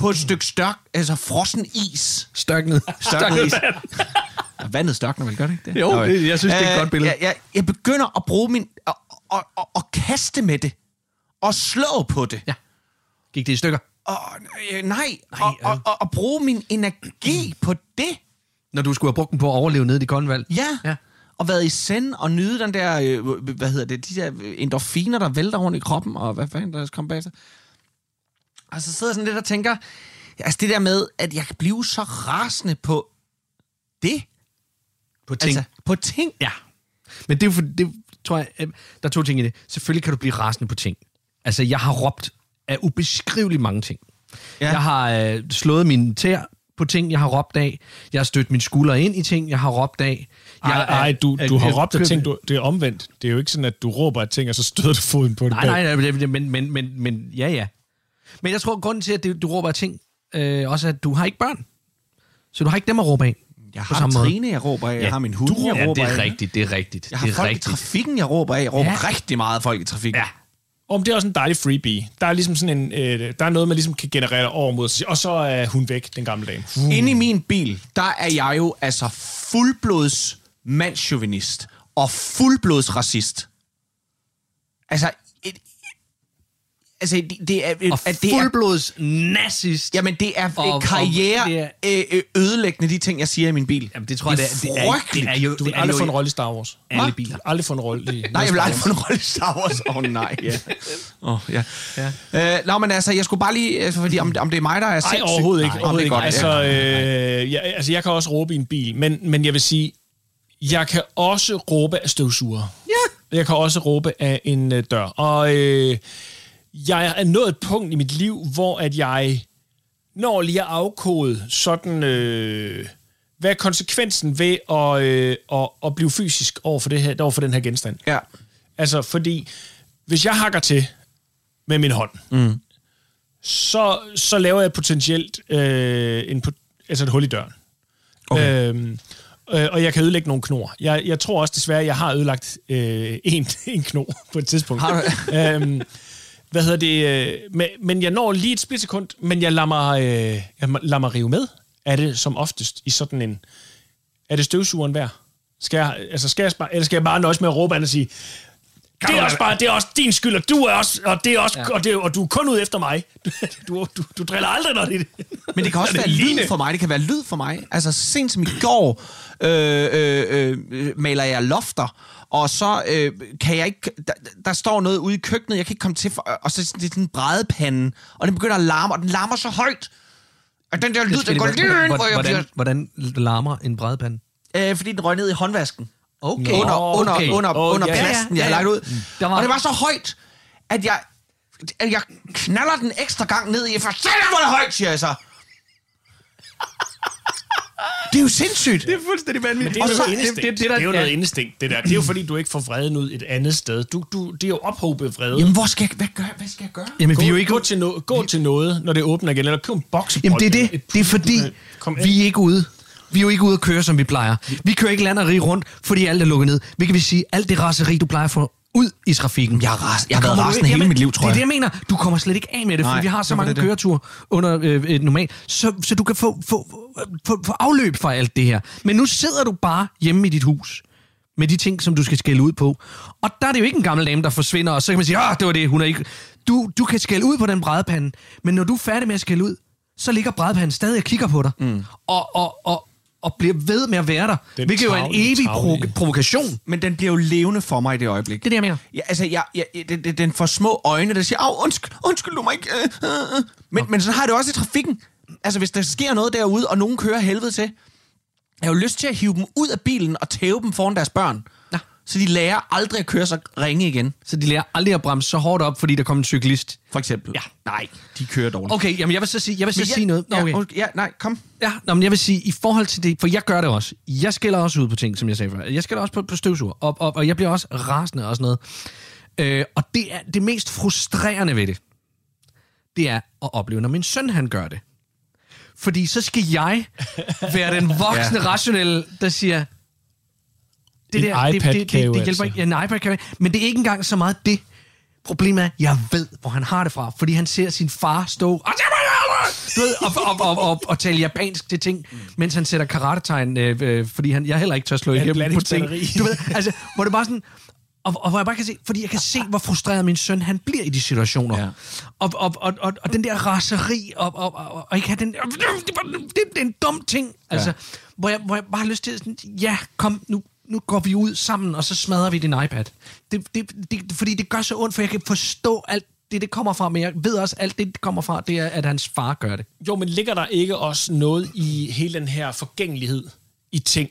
på et stykke størk, altså frossen is. Størknet. Størknet is. Vandet størkner vel, gør det ikke det? Jo, det- jeg synes, det er et øh, godt billede. Jeg, jeg, jeg begynder at bruge min... Og, og, og, og kaste med det. Og slå på det. Ja. Gik det i stykker? Og, øh, nej, og, og, og, og bruge min energi på det. Når du skulle have brugt den på at overleve nede i Konvald? Ja. Ja. Og været i send og nyde den der, øh, hvad hedder det, de der endorfiner, der vælter rundt i kroppen, og hvad fanden der kommer bagefter. Og så sidder jeg sådan lidt og tænker, altså det der med, at jeg kan blive så rasende på det. På ting. Altså, på ting. Ja. Men det er jo for, det tror jeg, der er to ting i det. Selvfølgelig kan du blive rasende på ting. Altså, jeg har råbt af ubeskriveligt mange ting. Ja. Jeg har øh, slået min tær på ting, jeg har råbt af. Jeg har stødt min skulder ind i ting, jeg har råbt af. Jeg Ej, er- ej, du, du har råbt af ting, du, det er omvendt. Det er jo ikke sådan, at du råber af ting, og så støder du foden på det. Nej, nej, nej, men, men, men, men, men ja, ja. Men jeg tror, grunden til, at du, råber af ting, øh, også at du har ikke børn. Så du har ikke dem at råbe af. Jeg har måde. Trine, jeg råber af. Jeg har min hund, du, jeg ja, råber det er af. rigtigt, det er rigtigt. Jeg har det er folk rigtigt. i trafikken, jeg råber af. Jeg råber Ja. rigtig meget af folk i trafikken. Ja. Om det er også en dejlig freebie. Der er ligesom sådan en, øh, der er noget, man ligesom kan generere over mod, og så er hun væk, den gamle dame. Uh. Inde i min bil, der er jeg jo altså fuldblods mandsjuvenist og fuldblods racist. Altså, altså det, det er... Og at det er fuldblods nazist. Jamen, det er Og- og, og karriere det er- øh, øh, ødelæggende, de ting, jeg siger i min bil. Jamen, det tror jeg, det er, det er, det er jo... Du det vil er aldrig få en rolle i Star Wars. alle Du biler. vil aldrig få en rolle i... Nej, jeg vil aldrig få en rolle i Star Wars. Åh, oh, nej, ja. Åh, oh, ja. ja. Øh, nå, men altså, jeg skulle bare lige... øh, Fordi om, om det er mig, der er Nej, sindssyg. overhovedet ikke. Nej, overhovedet det er ikke. godt, Altså, øh, jeg, altså, jeg kan også råbe i en bil, men, men jeg vil sige, jeg kan også råbe af støvsuger. Ja. Jeg kan også råbe af en øh, dør. Og øh, jeg er nået et punkt i mit liv, hvor at jeg når lige at afkode sådan... Øh, hvad er konsekvensen ved at, øh, at, at blive fysisk over for, det her, over for den her genstand? Ja. Altså, fordi hvis jeg hakker til med min hånd, mm. så, så laver jeg potentielt øh, en, altså et hul i døren. Okay. Øhm, øh, og jeg kan ødelægge nogle knor. Jeg, jeg tror også desværre, jeg har ødelagt øh, en, en kno på et tidspunkt. Har øhm, hvad hedder det? Øh, men, men jeg når lige et splitsekund, men jeg lader mig, øh, jeg lader mig rive med af det som oftest i sådan en... Er det støvsugeren værd? Skal jeg, altså skal jeg, bare, eller skal jeg bare nøjes med at råbe an og sige, det er også bare, det er også din skyld, og du er også, og det er også, ja. og, det, og du er kun ud efter mig. Du, du, du driller aldrig, når det er det. Men det kan også være er lyd for mig. Det kan være lyd for mig. Altså, sent som i går øh, øh, øh, maler jeg lofter, og så øh, kan jeg ikke... Der, der står noget ude i køkkenet, jeg kan ikke komme til... For, og så er det sådan en brædepande, og den begynder at larme, og den larmer så højt. Og den der lyd, den går lige ind, hvor jeg hvordan, hvordan larmer en brædepande? Øh, fordi den røg ned i håndvasken. Okay. Under, under, okay. under, Åh, under ja, plasten, jeg har lagt ud. Der var- Og det var så højt, at jeg, at jeg knaller den ekstra gang ned i. For satan, hvor er det højt, siger jeg så. Det er jo sindssygt. Det er fuldstændig vanvittigt. Det er, jo så- noget instinkt. det, det, det, der, er jo ja. noget instinkt, det der. Det er jo fordi, du ikke får vreden ud et andet sted. Du, du, det er jo ophobet vrede. Jamen, hvor skal jeg, hvad, gør, hvad skal jeg gøre? Jamen, vi er jo gå, ikke... gå, til, no, gå til noget, når det åbner igen, eller køb en boksebold. Jamen, det er det. et- Det er fordi, vi er ikke ude. Vi er jo ikke ude at køre, som vi plejer. Vi kører ikke land og rige rundt, fordi alt er lukket ned. Hvilket vil sige, alt det raseri, du plejer at få ud i trafikken. Jeg har ras- jeg har været rasende hele mit liv, tror Det er jeg. det, jeg mener. Du kommer slet ikke af med det, fordi Nej, vi har så mange det, køreture under øh, øh, normalt. Så, så du kan få, få, få, få afløb fra alt det her. Men nu sidder du bare hjemme i dit hus med de ting, som du skal skælde ud på. Og der er det jo ikke en gammel dame, der forsvinder, og så kan man sige, ah, det var det, hun er ikke... Du, du kan skælde ud på den brædepande, men når du er færdig med at skælde ud, så ligger brædepanden stadig og kigger på dig. Mm. Og, og, og, og bliver ved med at være der. Den hvilket jo er en travle, evig travle. provo- provokation. Men den bliver jo levende for mig i det øjeblik. Det er det, jeg mener. Ja, altså, jeg, jeg, den, den- den får små øjne, der siger, Au, undskyld, undskyld, du må ikke... Øh, øh, øh." Men, men så har jeg det også i trafikken. Altså, hvis der sker noget derude, og nogen kører helvede til, jeg har jo lyst til at hive dem ud af bilen og tæve dem foran deres børn. Så de lærer aldrig at køre så ringe igen, Så de lærer aldrig at bremse så hårdt op, fordi der kommer en cyklist. for eksempel. Ja. Nej, de kører dårligt. Okay, jamen jeg vil så sige, jeg vil så Men sige noget. Nå, Ja, okay. okay. ja, nej, kom. Ja, nå, men jeg vil sige, i forhold til det, for jeg gør det også. Jeg skælder også ud på ting, som jeg sagde før. Jeg skælder også på, på støvsuger, og, og, og jeg bliver også rasende og sådan noget. Øh, og det er det mest frustrerende ved det, det er at opleve, når min søn han gør det. Fordi så skal jeg være den voksne, ja. rationelle, der siger, det der, iPad det, det, det, det hjælper altså. ikke. Ja, en iPad kan Men det er ikke engang så meget det. Problemet er, jeg ved, hvor han har det fra. Fordi han ser sin far stå ved, og, og, og, og, og tale japansk til ting, mens han sætter karatetegn, øh, øh, fordi han, jeg heller ikke tør slå igennem på ting. Du ved, altså, hvor det bare sådan... Og, og hvor jeg bare kan se, fordi jeg kan se, hvor frustreret min søn han bliver i de situationer. Ja. Og, og, og, og, og den der raseri, og, og, og, og ikke have den... Det, det, det er en dum ting. Altså, ja. hvor, jeg, hvor jeg bare har lyst til sådan, ja, kom, nu, nu går vi ud sammen, og så smadrer vi din iPad. Det, det, det, fordi det gør så ondt, for jeg kan forstå alt det, det kommer fra, men jeg ved også, alt det, det kommer fra, det er, at hans far gør det. Jo, men ligger der ikke også noget i hele den her forgængelighed i ting?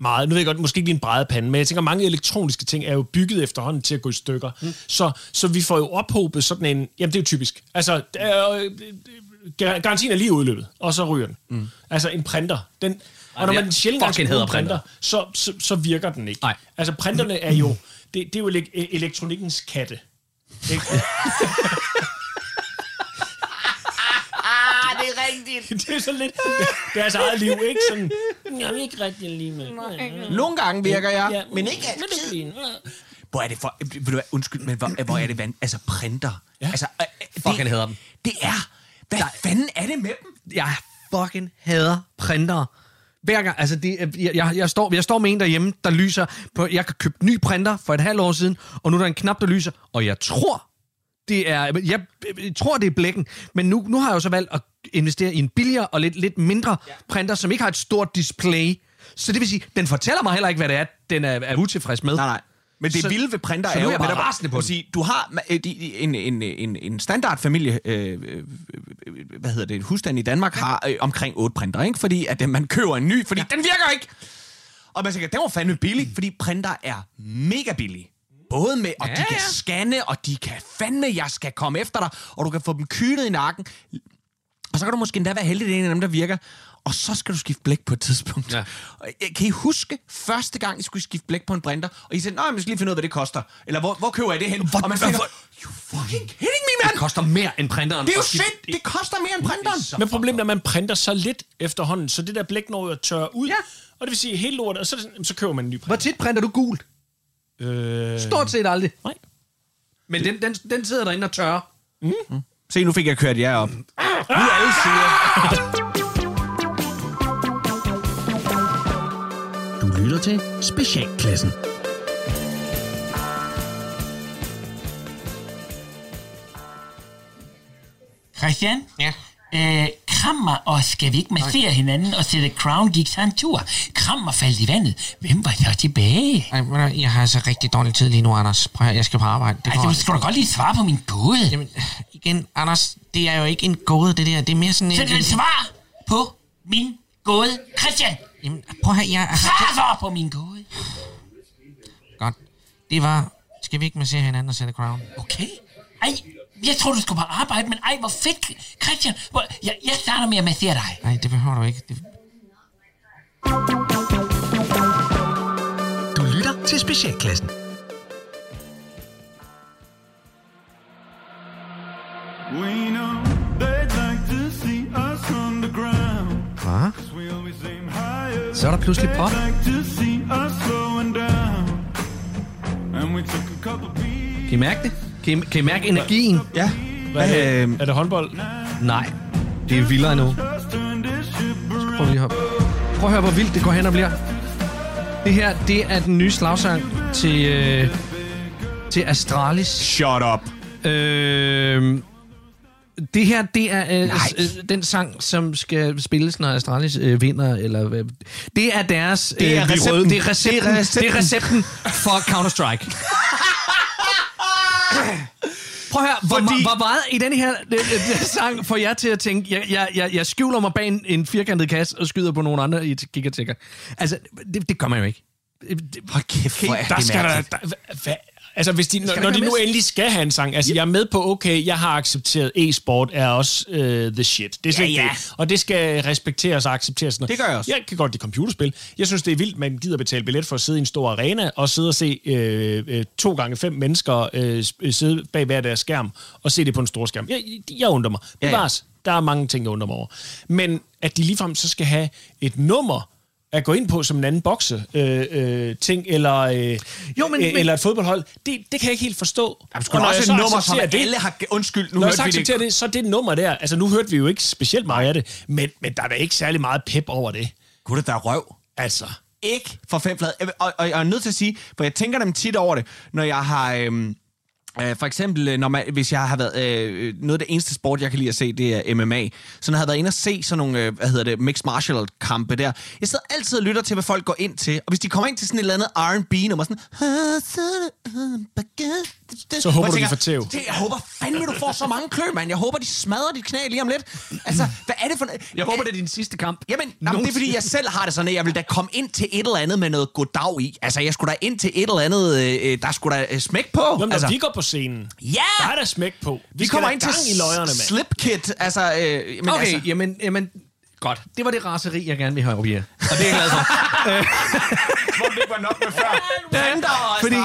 Meget. Nu ved jeg godt, måske ikke lige en brædepande, men jeg tænker, mange elektroniske ting er jo bygget efterhånden til at gå i stykker. Mm. Så, så vi får jo ophobet sådan en... Jamen, det er jo typisk. Altså, øh, gar- garantien er lige udløbet, og så ryger den. Mm. Altså, en printer, den... Og når man sjældent gang fucking skal bruge printer, så, så, så virker den ikke. Nej. Altså, printerne er jo... Det, det er jo elek- elektronikkens katte. Ikke? Ah, det er rigtigt. det er sådan lidt... Det er altså eget liv, ikke? Sådan, jeg vil ikke rigtig lige med. Nogle gange virker jeg, Ja, men ikke altid. Hvor er det for... Vil du være, undskyld, men hvor, hvor er det vand? Altså, printer. Ja. Altså, øh, øh, Fucking hader dem. Det er... Hvad fanden er det med dem? Jeg fucking hader printere. Hver gang, altså det, jeg, jeg, jeg, står, jeg står med en derhjemme, der lyser på, jeg kan købe ny printer for et halvt år siden, og nu er der en knap, der lyser, og jeg tror, det er, jeg, jeg tror, det er blækken, men nu, nu har jeg jo så valgt at investere i en billigere og lidt, lidt mindre ja. printer, som ikke har et stort display. Så det vil sige, den fortæller mig heller ikke, hvad det er, den er, er utilfreds med. Nej, nej. Men det Så- vilde ved printer så er nu jo... er jeg bare rasende på sige, Du har øh, en, en, en, en standardfamilie, øh, øh, øh, hvad hedder det, en husstand i Danmark, har øh, omkring otte printer, ikke? Fordi at man køber en ny, fordi ja. den virker ikke. Og man tænker, den var fandme billig, fordi printer er mega billige. Både med, og Ja, de kan ja. scanne, og de kan fandme, jeg skal komme efter dig, og du kan få dem kylet i nakken. Og så kan du måske endda være heldig, det er en af dem, der virker. Og så skal du skifte blæk på et tidspunkt. Ja. Øh, Kan I huske første gang, I skulle skifte blæk på en printer? Og I sagde, nej, men jeg skal lige finde ud af, hvad det koster. Eller hvor, hvor køber jeg det hen? Hvor- og man hvor- hvor- you fucking kidding me, man! Det koster mere end printeren. Det er jo at skifte- shit! Det koster mere end printeren. Men problemet er, at man printer så lidt efterhånden, så det der blæk når jo at tørre ud. Ja. Og det vil sige, helt lortet, og så, så køber man en ny Hvor printer. tit printer du gult? Øh, Stort set aldrig. nej. Men den, den, den sidder derinde og tørrer. Se, nu fik jeg kørt jer op. Nu er alle sider. lytter til Specialklassen. Christian? Ja? Øh, Krammer og skal vi ikke massere Nej. hinanden og sætte Crown gik sig en tur? Krammer faldt i vandet. Hvem var der tilbage? Ej, jeg har altså rigtig dårlig tid lige nu, Anders. Prøv at, jeg skal på arbejde. Det Ej, det skal altså du godt lige svare på min gåde. Jamen, igen, Anders, det er jo ikke en gåde, det der. Det er mere sådan en... Så det er en svar på min gåde, Christian! Jamen, prøv at jeg... så på min gåde. Godt. Det var... Skal vi ikke massere hinanden og sætte crown? Okay. Ej, jeg tror du skulle på arbejde, men ej, hvor fedt. Christian, hvor, jeg, jeg starter med at massere dig. Nej, det behøver du ikke. Det... Du lytter til Specialklassen. We know Så er der pludselig pop. Kan I mærke det? Kan I, kan I mærke energien? Ja. Hvad er, det? Øhm. er det håndbold? Nej, det er vildere nu. Prøv lige at, prøv at høre, hvor vildt det går hen og bliver. Det her, det er den nye slagsang til, øh, til Astralis. Shut up. Øh, det her, det er øh, s- øh, den sang, som skal spilles, når Astralis øh, vinder. Eller, øh, det er deres... Det er øh, recepten. røde- Det er recepten, Det er recepten. det er recepten for Counter-Strike. Prøv at høre, hvor, Fordi- hvor meget i den her øh, øh, sang får jeg til at tænke, jeg, jeg, jeg, jeg skjuler mig bag en, en firkantet kasse og skyder på nogle andre i et gigatækker. Altså, det, det gør man jo ikke. Hold kæft, hvor er Der det skal der, der, hva- hva, altså, hvis de, når, når de nu endelig skal have en sang, altså jeg er med på, okay, jeg har accepteret, e-sport er også uh, the shit. Det er slet Ja, ja. det. Og det skal respekteres og accepteres. Det gør jeg også. Jeg kan godt lide computerspil. Jeg synes, det er vildt, man gider betale billet for at sidde i en stor arena og sidde og se øh, øh, to gange fem mennesker øh, sp- sidde bag hver deres skærm og se det på en stor skærm. Jeg, jeg undrer mig. Ja, ja. Bevares. Der er mange ting, jeg undrer mig over. Men at de ligefrem så skal have et nummer at gå ind på som en anden bokse øh, øh, ting eller øh, Jo, men- øh, men- eller et fodboldhold, det, det kan jeg ikke helt forstå. Jamen, Og når også jeg et nummer, som det- alle har... Undskyld, nu Når jeg så accepterer det. det, så det nummer der, altså nu hørte vi jo ikke specielt meget af det, men, men der er da ikke særlig meget pep over det. Gud, det der er røv. Altså, ikke for fem. Jeg vil- Og, og, jeg er nødt til at sige, for jeg tænker dem tit over det, når jeg har... Øhm, øh, for eksempel, øh, når man, hvis jeg har været... Øh, noget af det eneste sport, jeg kan lide at se, det er MMA. Så når jeg har været inde og se sådan nogle, øh, hvad hedder det, mixed martial kampe der, jeg sidder altid og lytter til, hvad folk går ind til. Og hvis de kommer ind til sådan et eller andet R&B-nummer, sådan... Så håber du, jeg de får tæv. Det, jeg håber fandme, du får så mange klø, mand. Jeg håber, de smadrer dit knæ lige om lidt. Altså, hvad er det for... Jeg håber, det er din sidste kamp. Jamen, jamen, det er fordi, jeg selv har det sådan, at jeg vil da komme ind til et eller andet med noget goddag i. Altså, jeg skulle da ind til et eller andet, øh, der skulle da smæk på. Jamen, altså, vi går på scenen, ja! der er der smæk på. vi skal kommer ind til i løjerne, mand. Slipkit. Altså, øh, men Okay, altså, jamen, jamen, godt. Det var det raseri, jeg gerne vil have op her. Og det er jeg glad for. hvor det var nok med før. Panda og Fordi,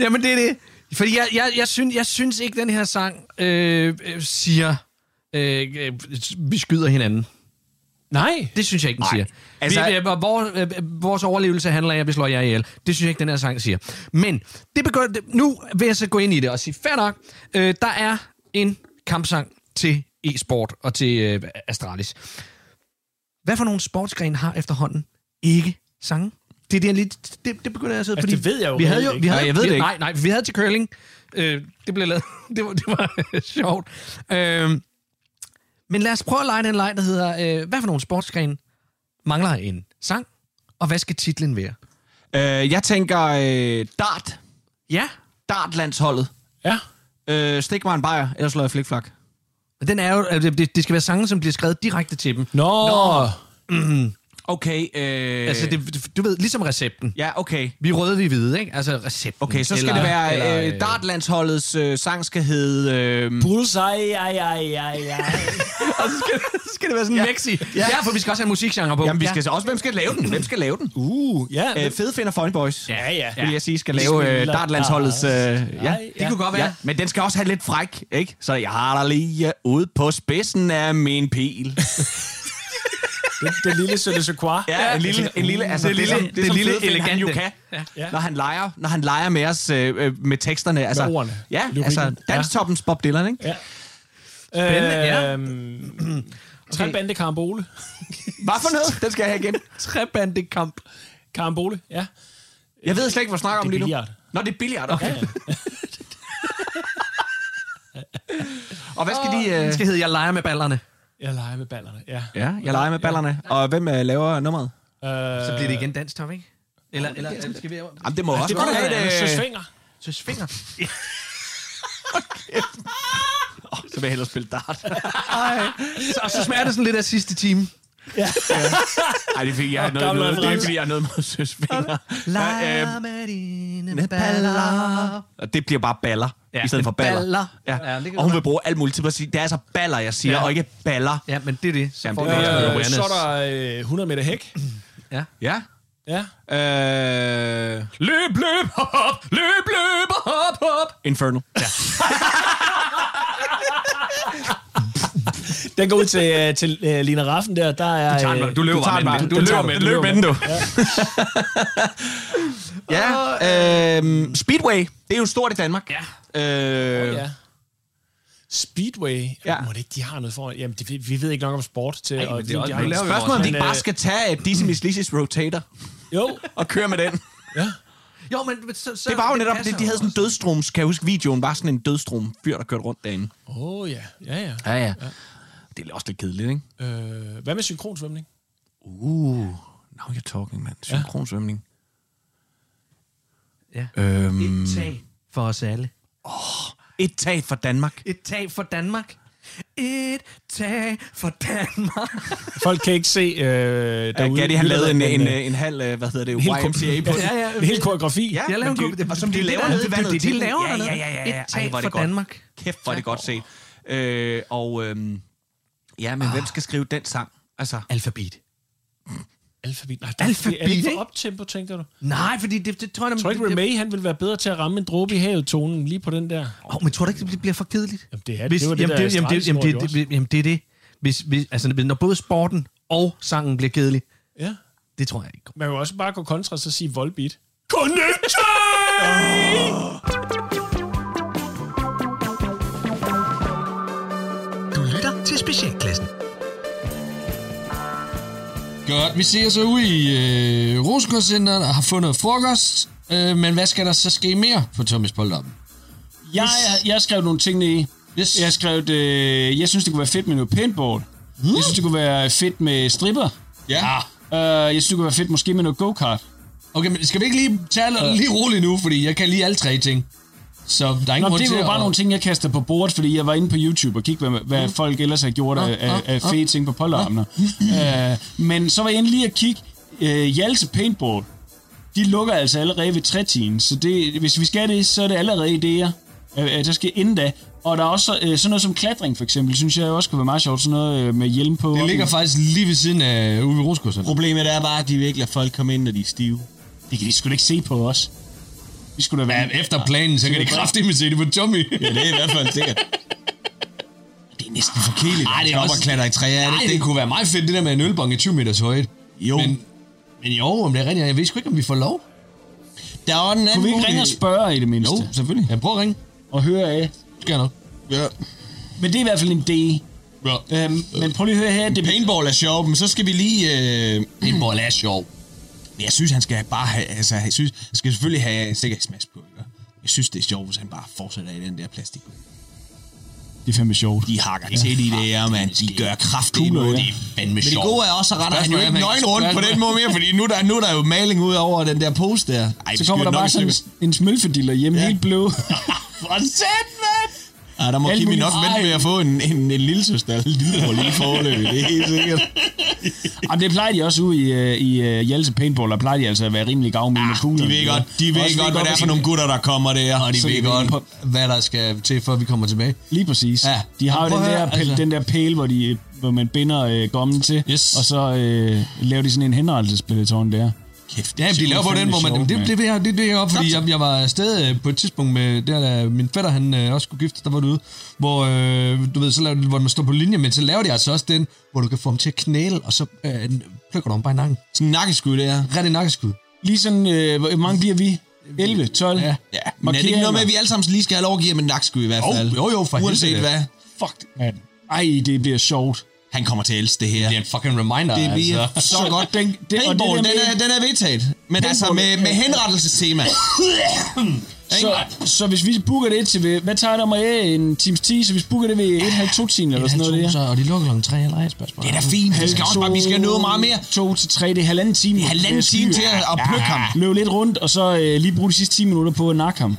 jamen, det er det. Fordi jeg, jeg, jeg, synes, jeg synes ikke, den her sang øh, øh, siger, øh, øh, vi skyder hinanden. Nej. Det synes jeg ikke, den siger. Altså- vi, øh, vores, øh, vores overlevelse handler af, at vi slår jer ihjel. Det synes jeg ikke, den her sang siger. Men det begynder, nu vil jeg så gå ind i det og sige, fair nok, øh, der er en kampsang til e-sport og til øh, Astralis. Hvad for nogle sportsgrene har efterhånden ikke sange? Det, er det, lidt, det, det begynder jeg at sidde, Altså, det ved jeg jo vi havde jo, vi havde, Nej, jeg ved vi, det ikke. Nej, nej, vi havde til curling. Øh, det blev lavet. det var, det var sjovt. Øh, men lad os prøve at lege den leg, der hedder, øh, hvad for nogle sportsgrene mangler en sang, og hvad skal titlen være? Øh, jeg tænker øh, dart. Ja, Dart-landsholdet. Ja. Øh, stik mig en bajer, ellers slår jeg flikflak. den er jo, altså, det, det skal være sange, som bliver skrevet direkte til dem. Nå. Nå. Okay. Øh, Altså, det, du ved, ligesom recepten. Ja, okay. Vi er røde, vi er hvide, ikke? Altså recepten. Okay, så skal eller, det være, eller, øh, Dart-landsholdets øh, sang skal hedde... Øh, Bullseye, ej, ej, ej, ej. Og så skal, så skal det være sådan en Ja. Mexi. Ja. Ja. for vi skal også have musikgenre på. Jamen, vi ja. skal også... Hvem skal lave den? Hvem skal lave den? Uh, ja. Øh, Fede finder Fun Boys. ja, ja. Vil jeg sige, skal lave øh, Dart-landsholdets... Øh, ja. Det kunne godt være. Ja, men den skal også have lidt fræk, ikke? Så jeg har der lige ude på spidsen af min pil. Det, det lille Sølle Sequoia. Ja, en lille, en lille, altså Det det, lille- som, det, det som lille Finn, han jo elegante. kan, Ja. når han leger, når han leger med os øh, øh, med teksterne. Altså, ordene. Ja, Lyrikken. altså Ja. danstoppens Bob Dylan, ikke? Ja. Spændende, ja. Øhm, Tre bande karambole. Hvad for noget? Den skal jeg have igen. Trebandekamp. Karambole, ja. Jeg ved slet ikke, hvad snakker om Det er lige nu. billiard. Nå, det er billiard, okay. Og hvad skal de... Den Øh... skal hedde Jeg leger med ballerne. Jeg leger med ballerne, ja. Ja, jeg leger med ballerne. Og hvem øh, laver nummeret? Øh, Så bliver det igen dansk top, ikke? Eller, eller, eller skal vi... Jamen, det må også det godt have være et... Søs Øh... Finger. Søs Finger. Så vil jeg hellere spille dart. Ej. Så, og så smager det sådan lidt af sidste time. Ej, det fik jeg Og noget, gammel noget, det er fordi, jeg har noget mod søsfinger. Leger med dine baller. Og det bliver bare baller, ja, i stedet for baller. baller. Ja. Ja, det og hun vil bruge alt muligt til at sige, det er altså baller, jeg siger, ja. Og ikke baller. Ja, men det er det. Så Jamen, det er det. Øh, så er der øh, 100 meter hæk. Ja. Ja. Ja. Øh, Løb, løb, hop. Løb, løb, hop, hop. Inferno. Ja. Den går ud til, øh, til uh, Lina Raffen der. Der er, Du tager den bare. øh, Du løber tager med den bare. Du Den løber tager med du. den. Løb med den, du. Ja, øh, Speedway, det er jo stort i Danmark. Ja. Øh, Ja. Speedway. Ja. Må det ikke, de har noget for... Jamen, det, vi ved ikke nok om sport til... Ej, og men det er også- de har Spørgsmålet er, om de ikke bare øh, skal tage DC Miss Lizzie's Rotator Jo, og køre med den. ja. Jo, men så, så, Det var jo netop, det, de havde sådan en også. dødstroms, kan jeg huske, videoen var sådan en dødstrom fyr, der kørte rundt derinde. Åh, oh, ja. Ja, ja. Ja, ja. Det er også lidt kedeligt, ikke? Øh, hvad med synkronsvømning? Uh, now you're talking, man. Synkronsvømning. Ja. Øhm, Et tag for os alle. et tag for Danmark. Et tag for Danmark. Et tag for Danmark. Folk kan ikke se øh, Ja, derude. Gatti, han lavede en, men, en, øh, en, en halv, øh, hvad hedder det, YMCA på Ja, ja. en hel koreografi. Ja, Jeg laver en de- og som de det, laver det, nede det, ved vandet det, de til. laver Ja, ja, ja, ja, ja. Et Ej, tag er for godt. Danmark. Kæft, hvor er det godt set. Øh, og øhm, ja, men hvem skal skrive den sang? Altså, Alfabet. Alfabet. Nej, der, Alfabet, Er det ikke for optempo, tænker du? Nej, fordi det, det tror jeg... Tror ikke, det, Remay, han vil være bedre til at ramme en dråbe i havet tonen lige på den der. Oh, men tror du ikke, det bliver for kedeligt? Jamen, det er det. Hvis, Det var det, jamen, der det, jamen, det, jamen, det, det, jamen, det er det. Hvis, hvis, altså, når både sporten og sangen bliver kedelig, Ja. det tror jeg ikke. Man kan jo også bare gå kontra og så sige Volbeat. Connected! Du lytter til Specialklassen. Godt, vi ser så ude i øh, Rosenkordscenteret og har fundet frokost. Øh, men hvad skal der så ske mere for Thomas Polterappen? Jeg, jeg, jeg skrev nogle ting ned i. Yes. Jeg skrev, øh, jeg synes, det kunne være fedt med noget paintball. Mm. Jeg synes, det kunne være fedt med stripper. Ja. Uh, jeg synes, det kunne være fedt måske med noget go-kart. Okay, men skal vi ikke lige tage uh. lige roligt nu, fordi jeg kan lige alle tre ting. Så der er ingen Nå, grund det var at... bare nogle ting, jeg kaster på bordet, fordi jeg var inde på YouTube og kiggede, hvad, hvad mm. folk ellers har gjort af, af, af fede ting på polterarmene. uh, men så var jeg inde lige at kigge. Uh, Hjalte Paintball, de lukker altså allerede ved 3 så det, hvis vi skal det, så er det allerede idéer. Uh, der skal inden da. Og der er også uh, sådan noget som klatring, for eksempel, synes jeg også kunne være meget sjovt. Sådan noget uh, med hjelm på. Det ligger faktisk lige ved siden af Uwe Rosgaard. Problemet er bare, at de ikke lade folk komme ind, når de er stive. Det kan de sgu da ikke se på os. Vi skulle da være... Efter planen, så kan de kraftigt se det på Tommy. Ja, det er i hvert fald sikkert. Det er næsten for kedeligt. Ej, det er også... og klatre i træer, er det Nej, ikke det kunne være meget fedt, det der med en ølbong i 20 meters højde. Jo. Men, men jo, om det er rigtigt, jeg ved sgu ikke, om vi får lov. Der er en anden Kunne vi ikke ringe og spørge i det mindste? Jo, selvfølgelig. Ja, prøv at ringe. Og høre af. Skal jeg nok. Ja. Men det er i hvert fald en idé. Ja. Øhm, men prøv lige at høre her. Det, Paintball er sjov, men så skal vi lige... Øh, Paintball er sjov. Jeg synes, han skal bare have... Altså, jeg synes, han skal selvfølgelig have sikkerhedsmask på. Ikke? Jeg synes, det er sjovt, hvis han bare fortsætter i den der plastik. det er fandme sjovt. De hakker ja. til i det her, mand. De gør kraftigt Kugler, imod ja. det. Fandme Men det gode er også, at retter han jo ikke er, nøgen rundt på den måde mere, fordi nu er der, nu er der jo maling ud over den der pose der. Ej, Så kommer der bare sådan en smølfediller hjemme, ja. helt blå. For sæt, mand! Ja, der må Alt Kimi nok vente med at få en, en, en lille søster. Lille og lige forløb, det er helt sikkert. Jamen, det plejer de også ude i, uh, i uh, Hjalte Paintball, der plejer de altså at være rimelig gavmilde med kugler. De ved godt, de ved Også godt, hvad det er for nogle gutter, der kommer der. Og de ved godt, ved- hvad der skal til, før vi kommer tilbage. Lige præcis. Ja. De har jo den der, altså- den der pæl, hvor, de, hvor man binder øh, gommen til, Yes. og så øh, laver de sådan en henrettelsespeloton der. Kæft, Ja, de laver på den, hvor man... sjovt, Det, det, det, det, det, er op, fordi jeg, jeg var afsted øh, på et tidspunkt med... Der, der, min fætter, han øh, også skulle gifte, der var det ude. Hvor, øh, du ved, så laver, hvor man står på linje, men så laver de altså også den, hvor du kan få ham til at knæle, og så øh, plukker du ham bare i nakken. Sådan en nakkeskud, det er. Rigtig nakkeskud. Lige sådan, øh, hvor mange bliver vi? 11, 12? Ja. Ja, men er det ikke noget med, at vi alle sammen lige skal have lov at give ham en nakkeskud i hvert Jo, fald? jo, jo, for Uanset hvad. Fuck, mand. Ej, det bliver sjovt. Han kommer til at elske det her. Det er en fucking reminder, Det bliver altså. så godt. Den- det- og Paintball, det der den, er, den er vedtaget. Men altså med, med henrettelsestema. Så, så hvis vi booker det til, ved- hvad tager det om at en times 10, så hvis vi booker det ved 1 halv 2 timer eller sådan noget der. Så, og de lukker klokken 3 eller 1 spørgsmål. Det er da fint. Vi skal også bare, vi skal nå meget mere. 2 til 3, det er halvanden time. Det er halvanden time til at- at plukke ham. Løb lidt rundt, og så øh, lige bruge de sidste 10 minutter på at nakke ham.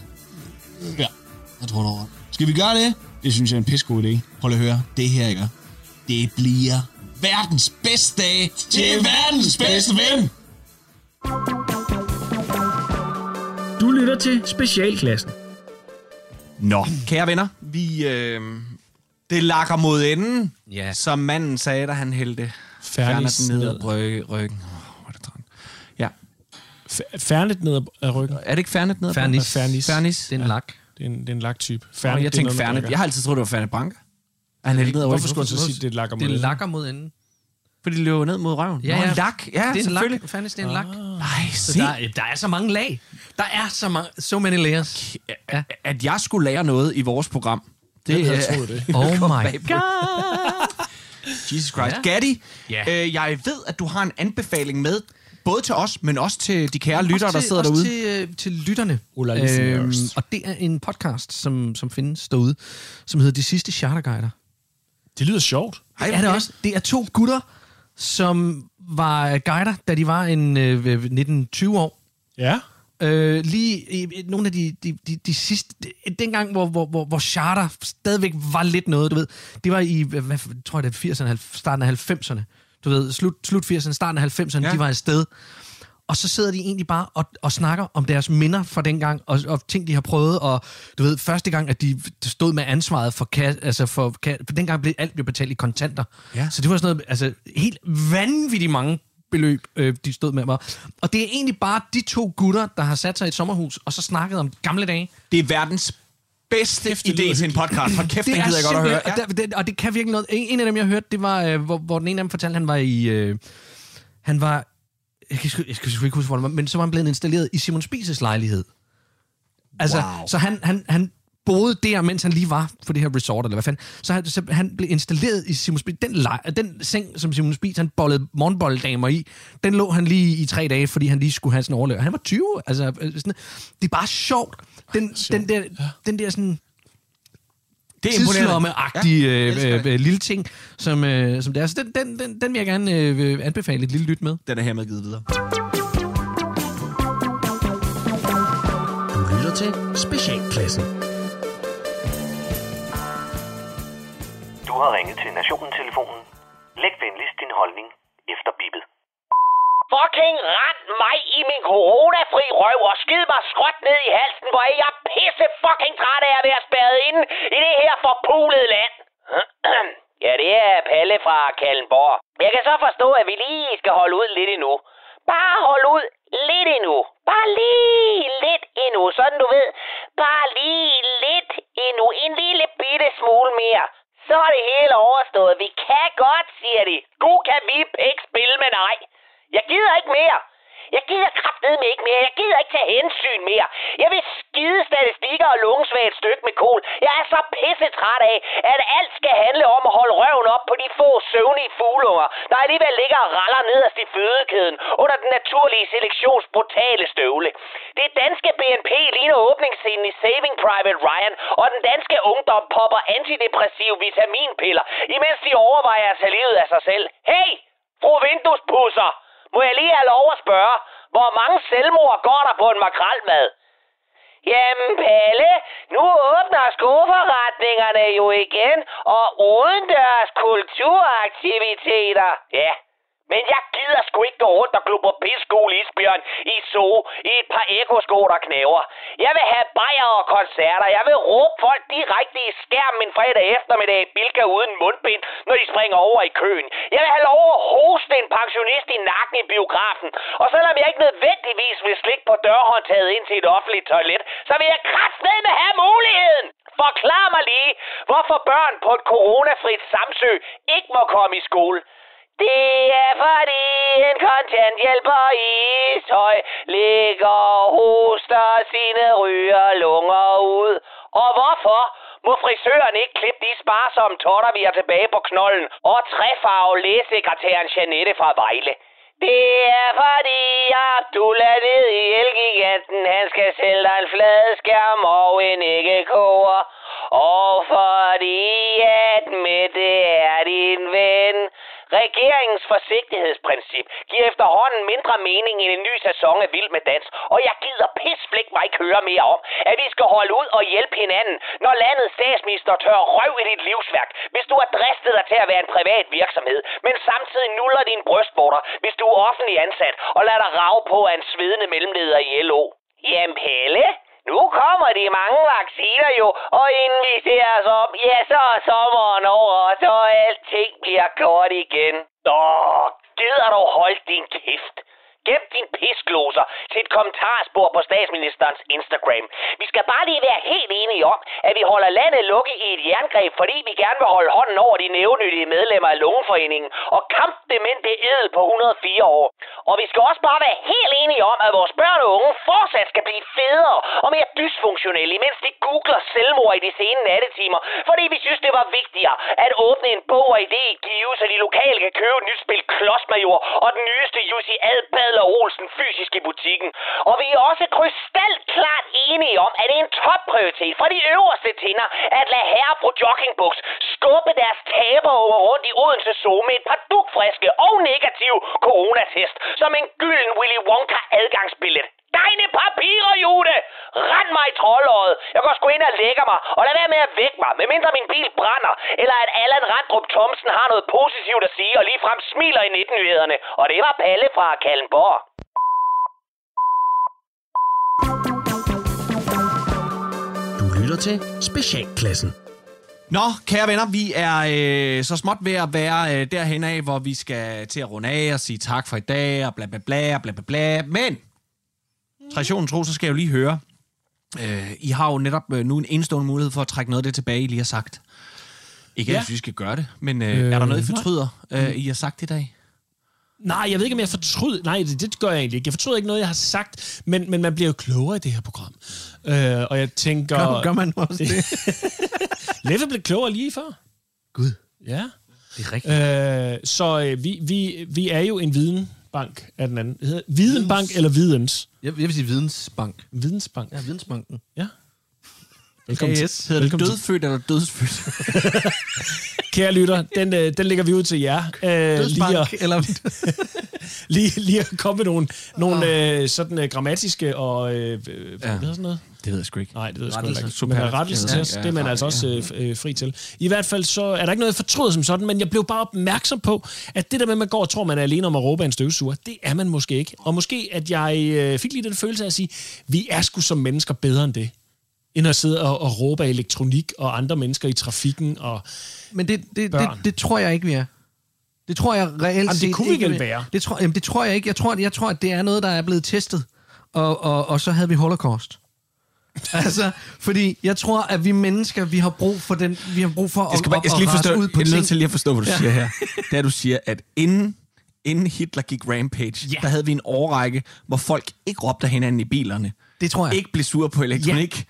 Ja, jeg tror, du. Skal vi gøre det? Det synes jeg er en pissegod idé. Prøv at høre. Det her, ikke? Det bliver verdens bedste dag til verdens bedste ven. Du lytter til Specialklassen. Nå, kære venner, vi... Øh, det lakker mod enden, Ja. som manden sagde, da han hældte Fernis Fernet ned ad brygge- ryggen. Oh, det træt. Ja. Færnet ned ad ryggen. Er det ikke Fernet ned ad Fernis. Fernis. Fernis. Det er en lak. Det er en, det er en laktype. Fernet, jeg er tænkte Fernet. Jeg har altid troet, det var Fernet Branca. Han hældte ned ad Hvorfor skulle han så sige, det er lakker mod Det det? lakker mod enden. Fordi det løber ned mod røven. Ja, Nå, ja. lak. Ja, det er en selvfølgelig. lak. Fandens, det er en lak. Nej, Så se. der, er- der er så mange lag. Der er så mange, so many layers. Ja. At jeg skulle lære noget i vores program. Det, Hvem havde øh, troet det? Oh my god. Jesus Christ. Ja. Gatti, Ja. øh, jeg ved, at du har en anbefaling med, både til os, men også til de kære lyttere, der sidder også derude. Til, øh, til lytterne. Ola listeners. og det er en podcast, som, som findes derude, som hedder De Sidste Charterguider. Det lyder sjovt. Det er det også. Det er to gutter, som var guider, da de var en øh, 19-20 år. Ja. Øh, lige i, i nogle af de, de, de, de sidste... De, dengang, hvor, hvor, hvor, hvor charter stadigvæk var lidt noget, du ved. Det var i, hvad, hvad tror jeg, det er 80'erne, halv- starten af 90'erne. Du ved, slut, slut 80'erne, starten af 90'erne, Ja. de var afsted. Og så sidder de egentlig bare og, og snakker om deres minder fra dengang, og, og ting, de har prøvet, og du ved, første gang, at de stod med ansvaret for kasse, altså for, ka- for dengang blev alt blev betalt i kontanter. Ja. Så det var sådan noget, altså helt vanvittigt mange beløb, øh, de stod med mig. Og det er egentlig bare de to gutter, der har sat sig i et sommerhus, og så snakket om gamle dage. Det er verdens bedste idé til en podcast. Hold kæft, den Det er gider jeg godt at høre. simpelthen- og, det, og det kan virkelig noget. En en af dem, jeg hørte, det var, øh, hvor, hvor den ene af dem fortalte, han var i... Øh, han var... Jeg kan, jeg kan ikke huske, hvor det var, men så var han blevet installeret i Simon Spises lejlighed. Altså, Wow. så han, han, han boede der, mens han lige var på det her resort, eller hvad fanden. Så han, så han blev installeret i Simon Spies. Den, lej, den seng, som Simon Spies, han bollede morgenbolddamer i, den lå han lige i tre dage, fordi han lige skulle have sådan en overlever. Han var 20. Altså, øh, sådan, det er bare sjovt. Den, den, der, den der sådan Det er imponerende. tidslomme-agtige Ja, øh, det. øh, lille ting, som, øh, som det er. Så den, den, den, den vil jeg gerne øh, anbefale et lille lyt med. Den er hermed givet videre. Du lytter til Specialklassen. Du har ringet til Nationen-telefonen. Læg venligst din holdning efter bippet. Fucking rend mig i min coronafri røv og skid mig skråt ned i halsen, hvor jeg er pisse fucking træt af at være spærret inde i det her forpulede land. ja, det er Palle fra Kallenborg. Jeg kan så forstå, at vi lige skal holde ud lidt endnu. Bare hold ud lidt endnu. Bare lige lidt endnu, sådan du ved. Bare lige lidt endnu. En lille bitte smule mere. Så er det hele overstået. Vi kan godt, siger de. Gud kan vi ikke spille med dig. Jeg gider ikke mere. Jeg gider kraftedeme ikke mere. Jeg gider ikke tage hensyn mere. Jeg vil skide statistikker og lungesvagt stykke med kol. Jeg er så pisse træt af, at alt skal handle om at holde røven op på de få søvnige fuglunger, der alligevel ligger og raller nederst i fødekæden under den naturlige selektions brutale støvle. Det danske BNP ligner åbningsscenen i Saving Private Ryan, og den danske ungdom popper antidepressive vitaminpiller, imens de overvejer at tage livet af sig selv. Hey, fru vinduespusser! Må jeg lige have lov at spørge, hvor mange selvmord går der på en makrelmad? Jamen, Palle, nu åbner skoforretningerne jo igen, og udendørs kulturaktiviteter. Ja, men jeg gider sgu ikke gå rundt og klubbe piskol isbjørn i så i et par ekosko, der knæver. Jeg vil have bajer og koncerter. Jeg vil råbe folk direkte i skærmen en fredag eftermiddag i Bilka uden mundbind, når de springer over i køen. Jeg vil have lov at hoste en pensionist i nakken i biografen. Og selvom jeg ikke nødvendigvis vil slikke på dørhåndtaget ind til et offentligt toilet, så vil jeg kraftedeme have muligheden. Forklar mig lige, hvorfor børn på et coronafrit Samsø ikke må komme i skole. Det er fordi en kontanthjælper i Ishøj ligger og hoster sine ryger lunger ud. Og hvorfor Må frisøren ikke klippe de sparsomme totter, vi har tilbage på knollen, og træfarve lægesekretæren Janette fra Vejle. Det er fordi du er ned i Elgiganten. Han skal sælge dig en fladskærm og en æggekoger. Og fordi at Mette er din ven. Regeringens forsigtighedsprincip giver efterhånden mindre mening end en ny sæson af Vild med Dans, og jeg gider pisflæk mig ikke høre mere om, at vi skal holde ud og hjælpe hinanden, når landets statsminister tør røv i dit livsværk, hvis du har dristet dig til at være en privat virksomhed, men samtidig nuller din brystvorter, hvis du er offentlig ansat og lader dig rave på af en svedende mellemleder i LO. Jamen Pelle, nu kommer de mange vacciner jo, og inden vi ser os om, ja, så er sommeren over, og så alting bliver godt igen. Åh, gider du holde din kæft? Gem din pisklåser til et kommentarspor på statsministerens Instagram. Vi skal bare lige være helt enige om, at vi holder landet lukket i et jerngreb, fordi vi gerne vil holde hånden over de nævnyttige medlemmer af Lungeforeningen og kampdemente edel på 104 år. Og vi skal også bare være helt enige om, at vores børn og unge fortsat skal blive federe og mere dysfunktionelle, imens de googler selvmord i de sene nattetimer, fordi vi synes, det var vigtigere at åbne en bog og idé i Give, så de lokale kan købe et nyt spil Klodsmajor og den nyeste Jussi Adbadler Olsen fysisk i butikken. Og vi er også krystalklart enige om, at det er en topprioritet for de øverste tinder at lade herre på joggingbuks skubbe deres taberunger rundt i Odense Zoo med et par dukfriske og negative coronatest som en gylden Willy Wonka adgangsbillet. Deine papirer, Jude! Rend mig i troldåret. Jeg går sgu ind og lægger mig, og lad være med at vække mig, medmindre min bil brænder, eller at Allan Randrup Thomsen har noget positivt at sige, og ligefrem smiler i 19-nyhederne. Og det var Palle fra Kallenborg. Du lytter til Specialklassen. Nå, kære venner, vi er øh, så småt ved at være øh, derhen af, hvor vi skal til at runde af og sige tak for i dag, og bla bla bla, og bla bla bla. Men, traditionen tro, så skal jeg jo lige høre. Øh, I har jo netop øh, nu en enestående mulighed for at trække noget af det tilbage, I lige har sagt. Ikke, Ja. at vi skal gøre det, men øh, øh, er der noget, I fortryder, øh, I har sagt i dag? Nej, jeg ved ikke, om jeg fortryder... Nej, det, det gør jeg egentlig ikke. Jeg fortryder ikke noget, jeg har sagt, men, men man bliver jo klogere i det her program. Øh, og jeg tænker... Gør- gør man også det? Leffe blev klogere lige før. Gud. Ja. Det er rigtigt. Øh, så øh, vi, vi, vi er jo en videnbank af den anden. Hedder Videnbank eller Videns? Jeg, jeg vil sige vidensbank. Vidensbank. Ja, vidensbanken. Ja. Velkommen AS. til. Hedder det Velkommen til. dødfødt eller dødsfødt? Kære lytter, den, øh, den lægger vi ud til jer. Øh, lige, at, eller... lige, lige at komme med nogle, nogle øh, sådan øh, grammatiske og... Øh, øh, hvad hedder sådan noget? Det ved jeg sgu ikke. Nej, det ved jeg sgu ikke. superlativ. Men rettelse Ja, ja, det er man ja, altså ja. også øh, øh, fri til. I hvert fald så er der ikke noget, jeg fortryder som sådan, men jeg blev bare opmærksom på, at det der med, at man går og tror, man er alene om at råbe en støvsuger, det er man måske ikke. Og måske, at jeg øh, fik lige den følelse af at sige, vi er sgu som mennesker bedre end det end at sidde og, og råbe af elektronik og andre mennesker i trafikken. Og Men det, det, det, Børn. det tror jeg ikke, vi er. Det tror jeg reelt Jamen, det kunne vi ikke, vel være. Det tror, jamen, det tror jeg ikke. Jeg tror, jeg tror, at det er noget, der er blevet testet. Og, og, og så havde vi holocaust. altså, fordi jeg tror, at vi mennesker, vi har brug for den, vi har brug for Jeg skal, bare, at, jeg skal lige at forstå, ud på jeg er nødt til lige at forstå, hvad du Ja. siger her. Det er, du siger, at inden, inden Hitler gik rampage, ja. der havde vi en årrække, hvor folk ikke råbte hinanden i bilerne. Det tror jeg. Ikke blev sure på elektronik. Ja.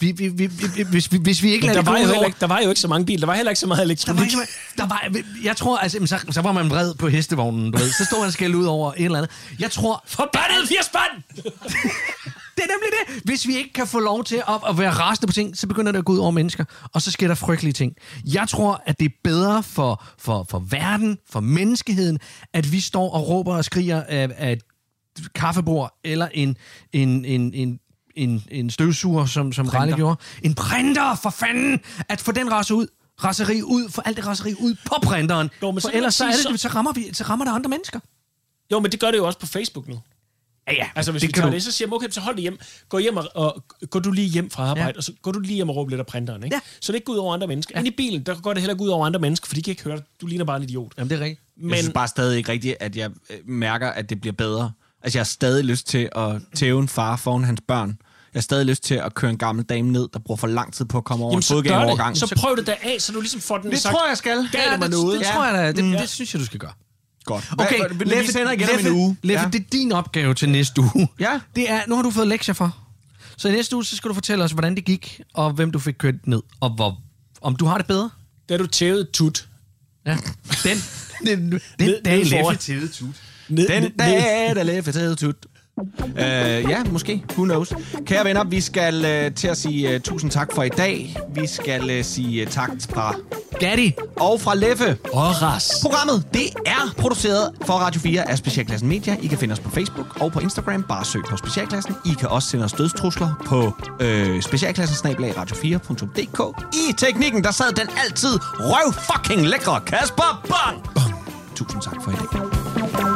Vi, vi, vi, vi, hvis, vi, hvis vi ikke lader der det var, jo ikke, der var jo ikke så mange biler. Der var heller ikke så meget Der var, elektronik. ikke, der var, jeg tror, altså, så, så var man vred på hestevognen, du ved. Så stod man og skældte ud over et eller andet. Jeg tror... Forbandet 80 spand! Det er nemlig det. Hvis vi ikke kan få lov til at, at være rasende på ting, så begynder det at gå ud over mennesker, og så sker der frygtelige ting. Jeg tror, at det er bedre for, for, for verden, for menneskeheden, at vi står og råber og skriger af, af et kaffebord, eller en, en, en, en en, en støvsuger, som, som. Ralle gjorde. En printer, for fanden! At få den rasse ud, raseri ud, få alt det raseri ud på printeren. Jo, men for ellers så, er det, så, rammer vi, så rammer der andre mennesker. Jo, men det gør det jo også på Facebook nu. Ja, ja. Altså, hvis det vi kan tager du- det, så siger jeg, okay, så hold det hjem. Gå hjem og, og gå du lige hjem fra arbejde, ja. og så går du lige hjem og råber lidt af printeren, ikke? Ja. Så det ikke går ud over andre mennesker. Ja. Ind i bilen, der går det heller ikke ud over andre mennesker, for de kan ikke høre dig. Du ligner bare en idiot. Jamen, det er rigtigt. Men... Jeg synes bare stadig ikke rigtigt, at jeg øh, mærker, at det bliver bedre. Altså, jeg har stadig lyst til at tæve en far foran hans børn. Jeg har stadig lyst til at køre en gammel dame ned, der bruger for lang tid på at komme over Jamen, en det. fodgængerovergang. Så prøv det da af, så du ligesom får den Det sagt. tror jeg skal. Gav Ja, det mig det- noget. Det Ja. tror jeg da, det, Mm. det synes jeg, du skal gøre. Godt. Okay, Hvad- hvad- vi sender igen om en uge. Leffe, Ja. det er din opgave til næste uge. Ja. Det er, nu har du fået lektier for. Så i næste uge, så skal du fortælle os, hvordan det gik, og hvem du fik kørt ned, og hvor, om du har det bedre. Da du tævede tut. Ja, den, den, den, den dag, Leffe tævede tut. Den dag, der Leffe tævede tut. Uh, ja, måske. Who knows? Kære venner, vi skal uh, til at sige uh, tusind tak for i dag. Vi skal uh, sige uh, tak fra Gatti og fra Leffe. Og Ras. Programmet, det er produceret for Radio 4 af Specialklassen Media. I kan finde os på Facebook og på Instagram. Bare søg på Specialklassen. I kan også sende os dødstrusler på øh, specialklassen radio4.dk. I teknikken, der sad den altid røv fucking lækre Kasper. Bang. Tusind tak for i dag.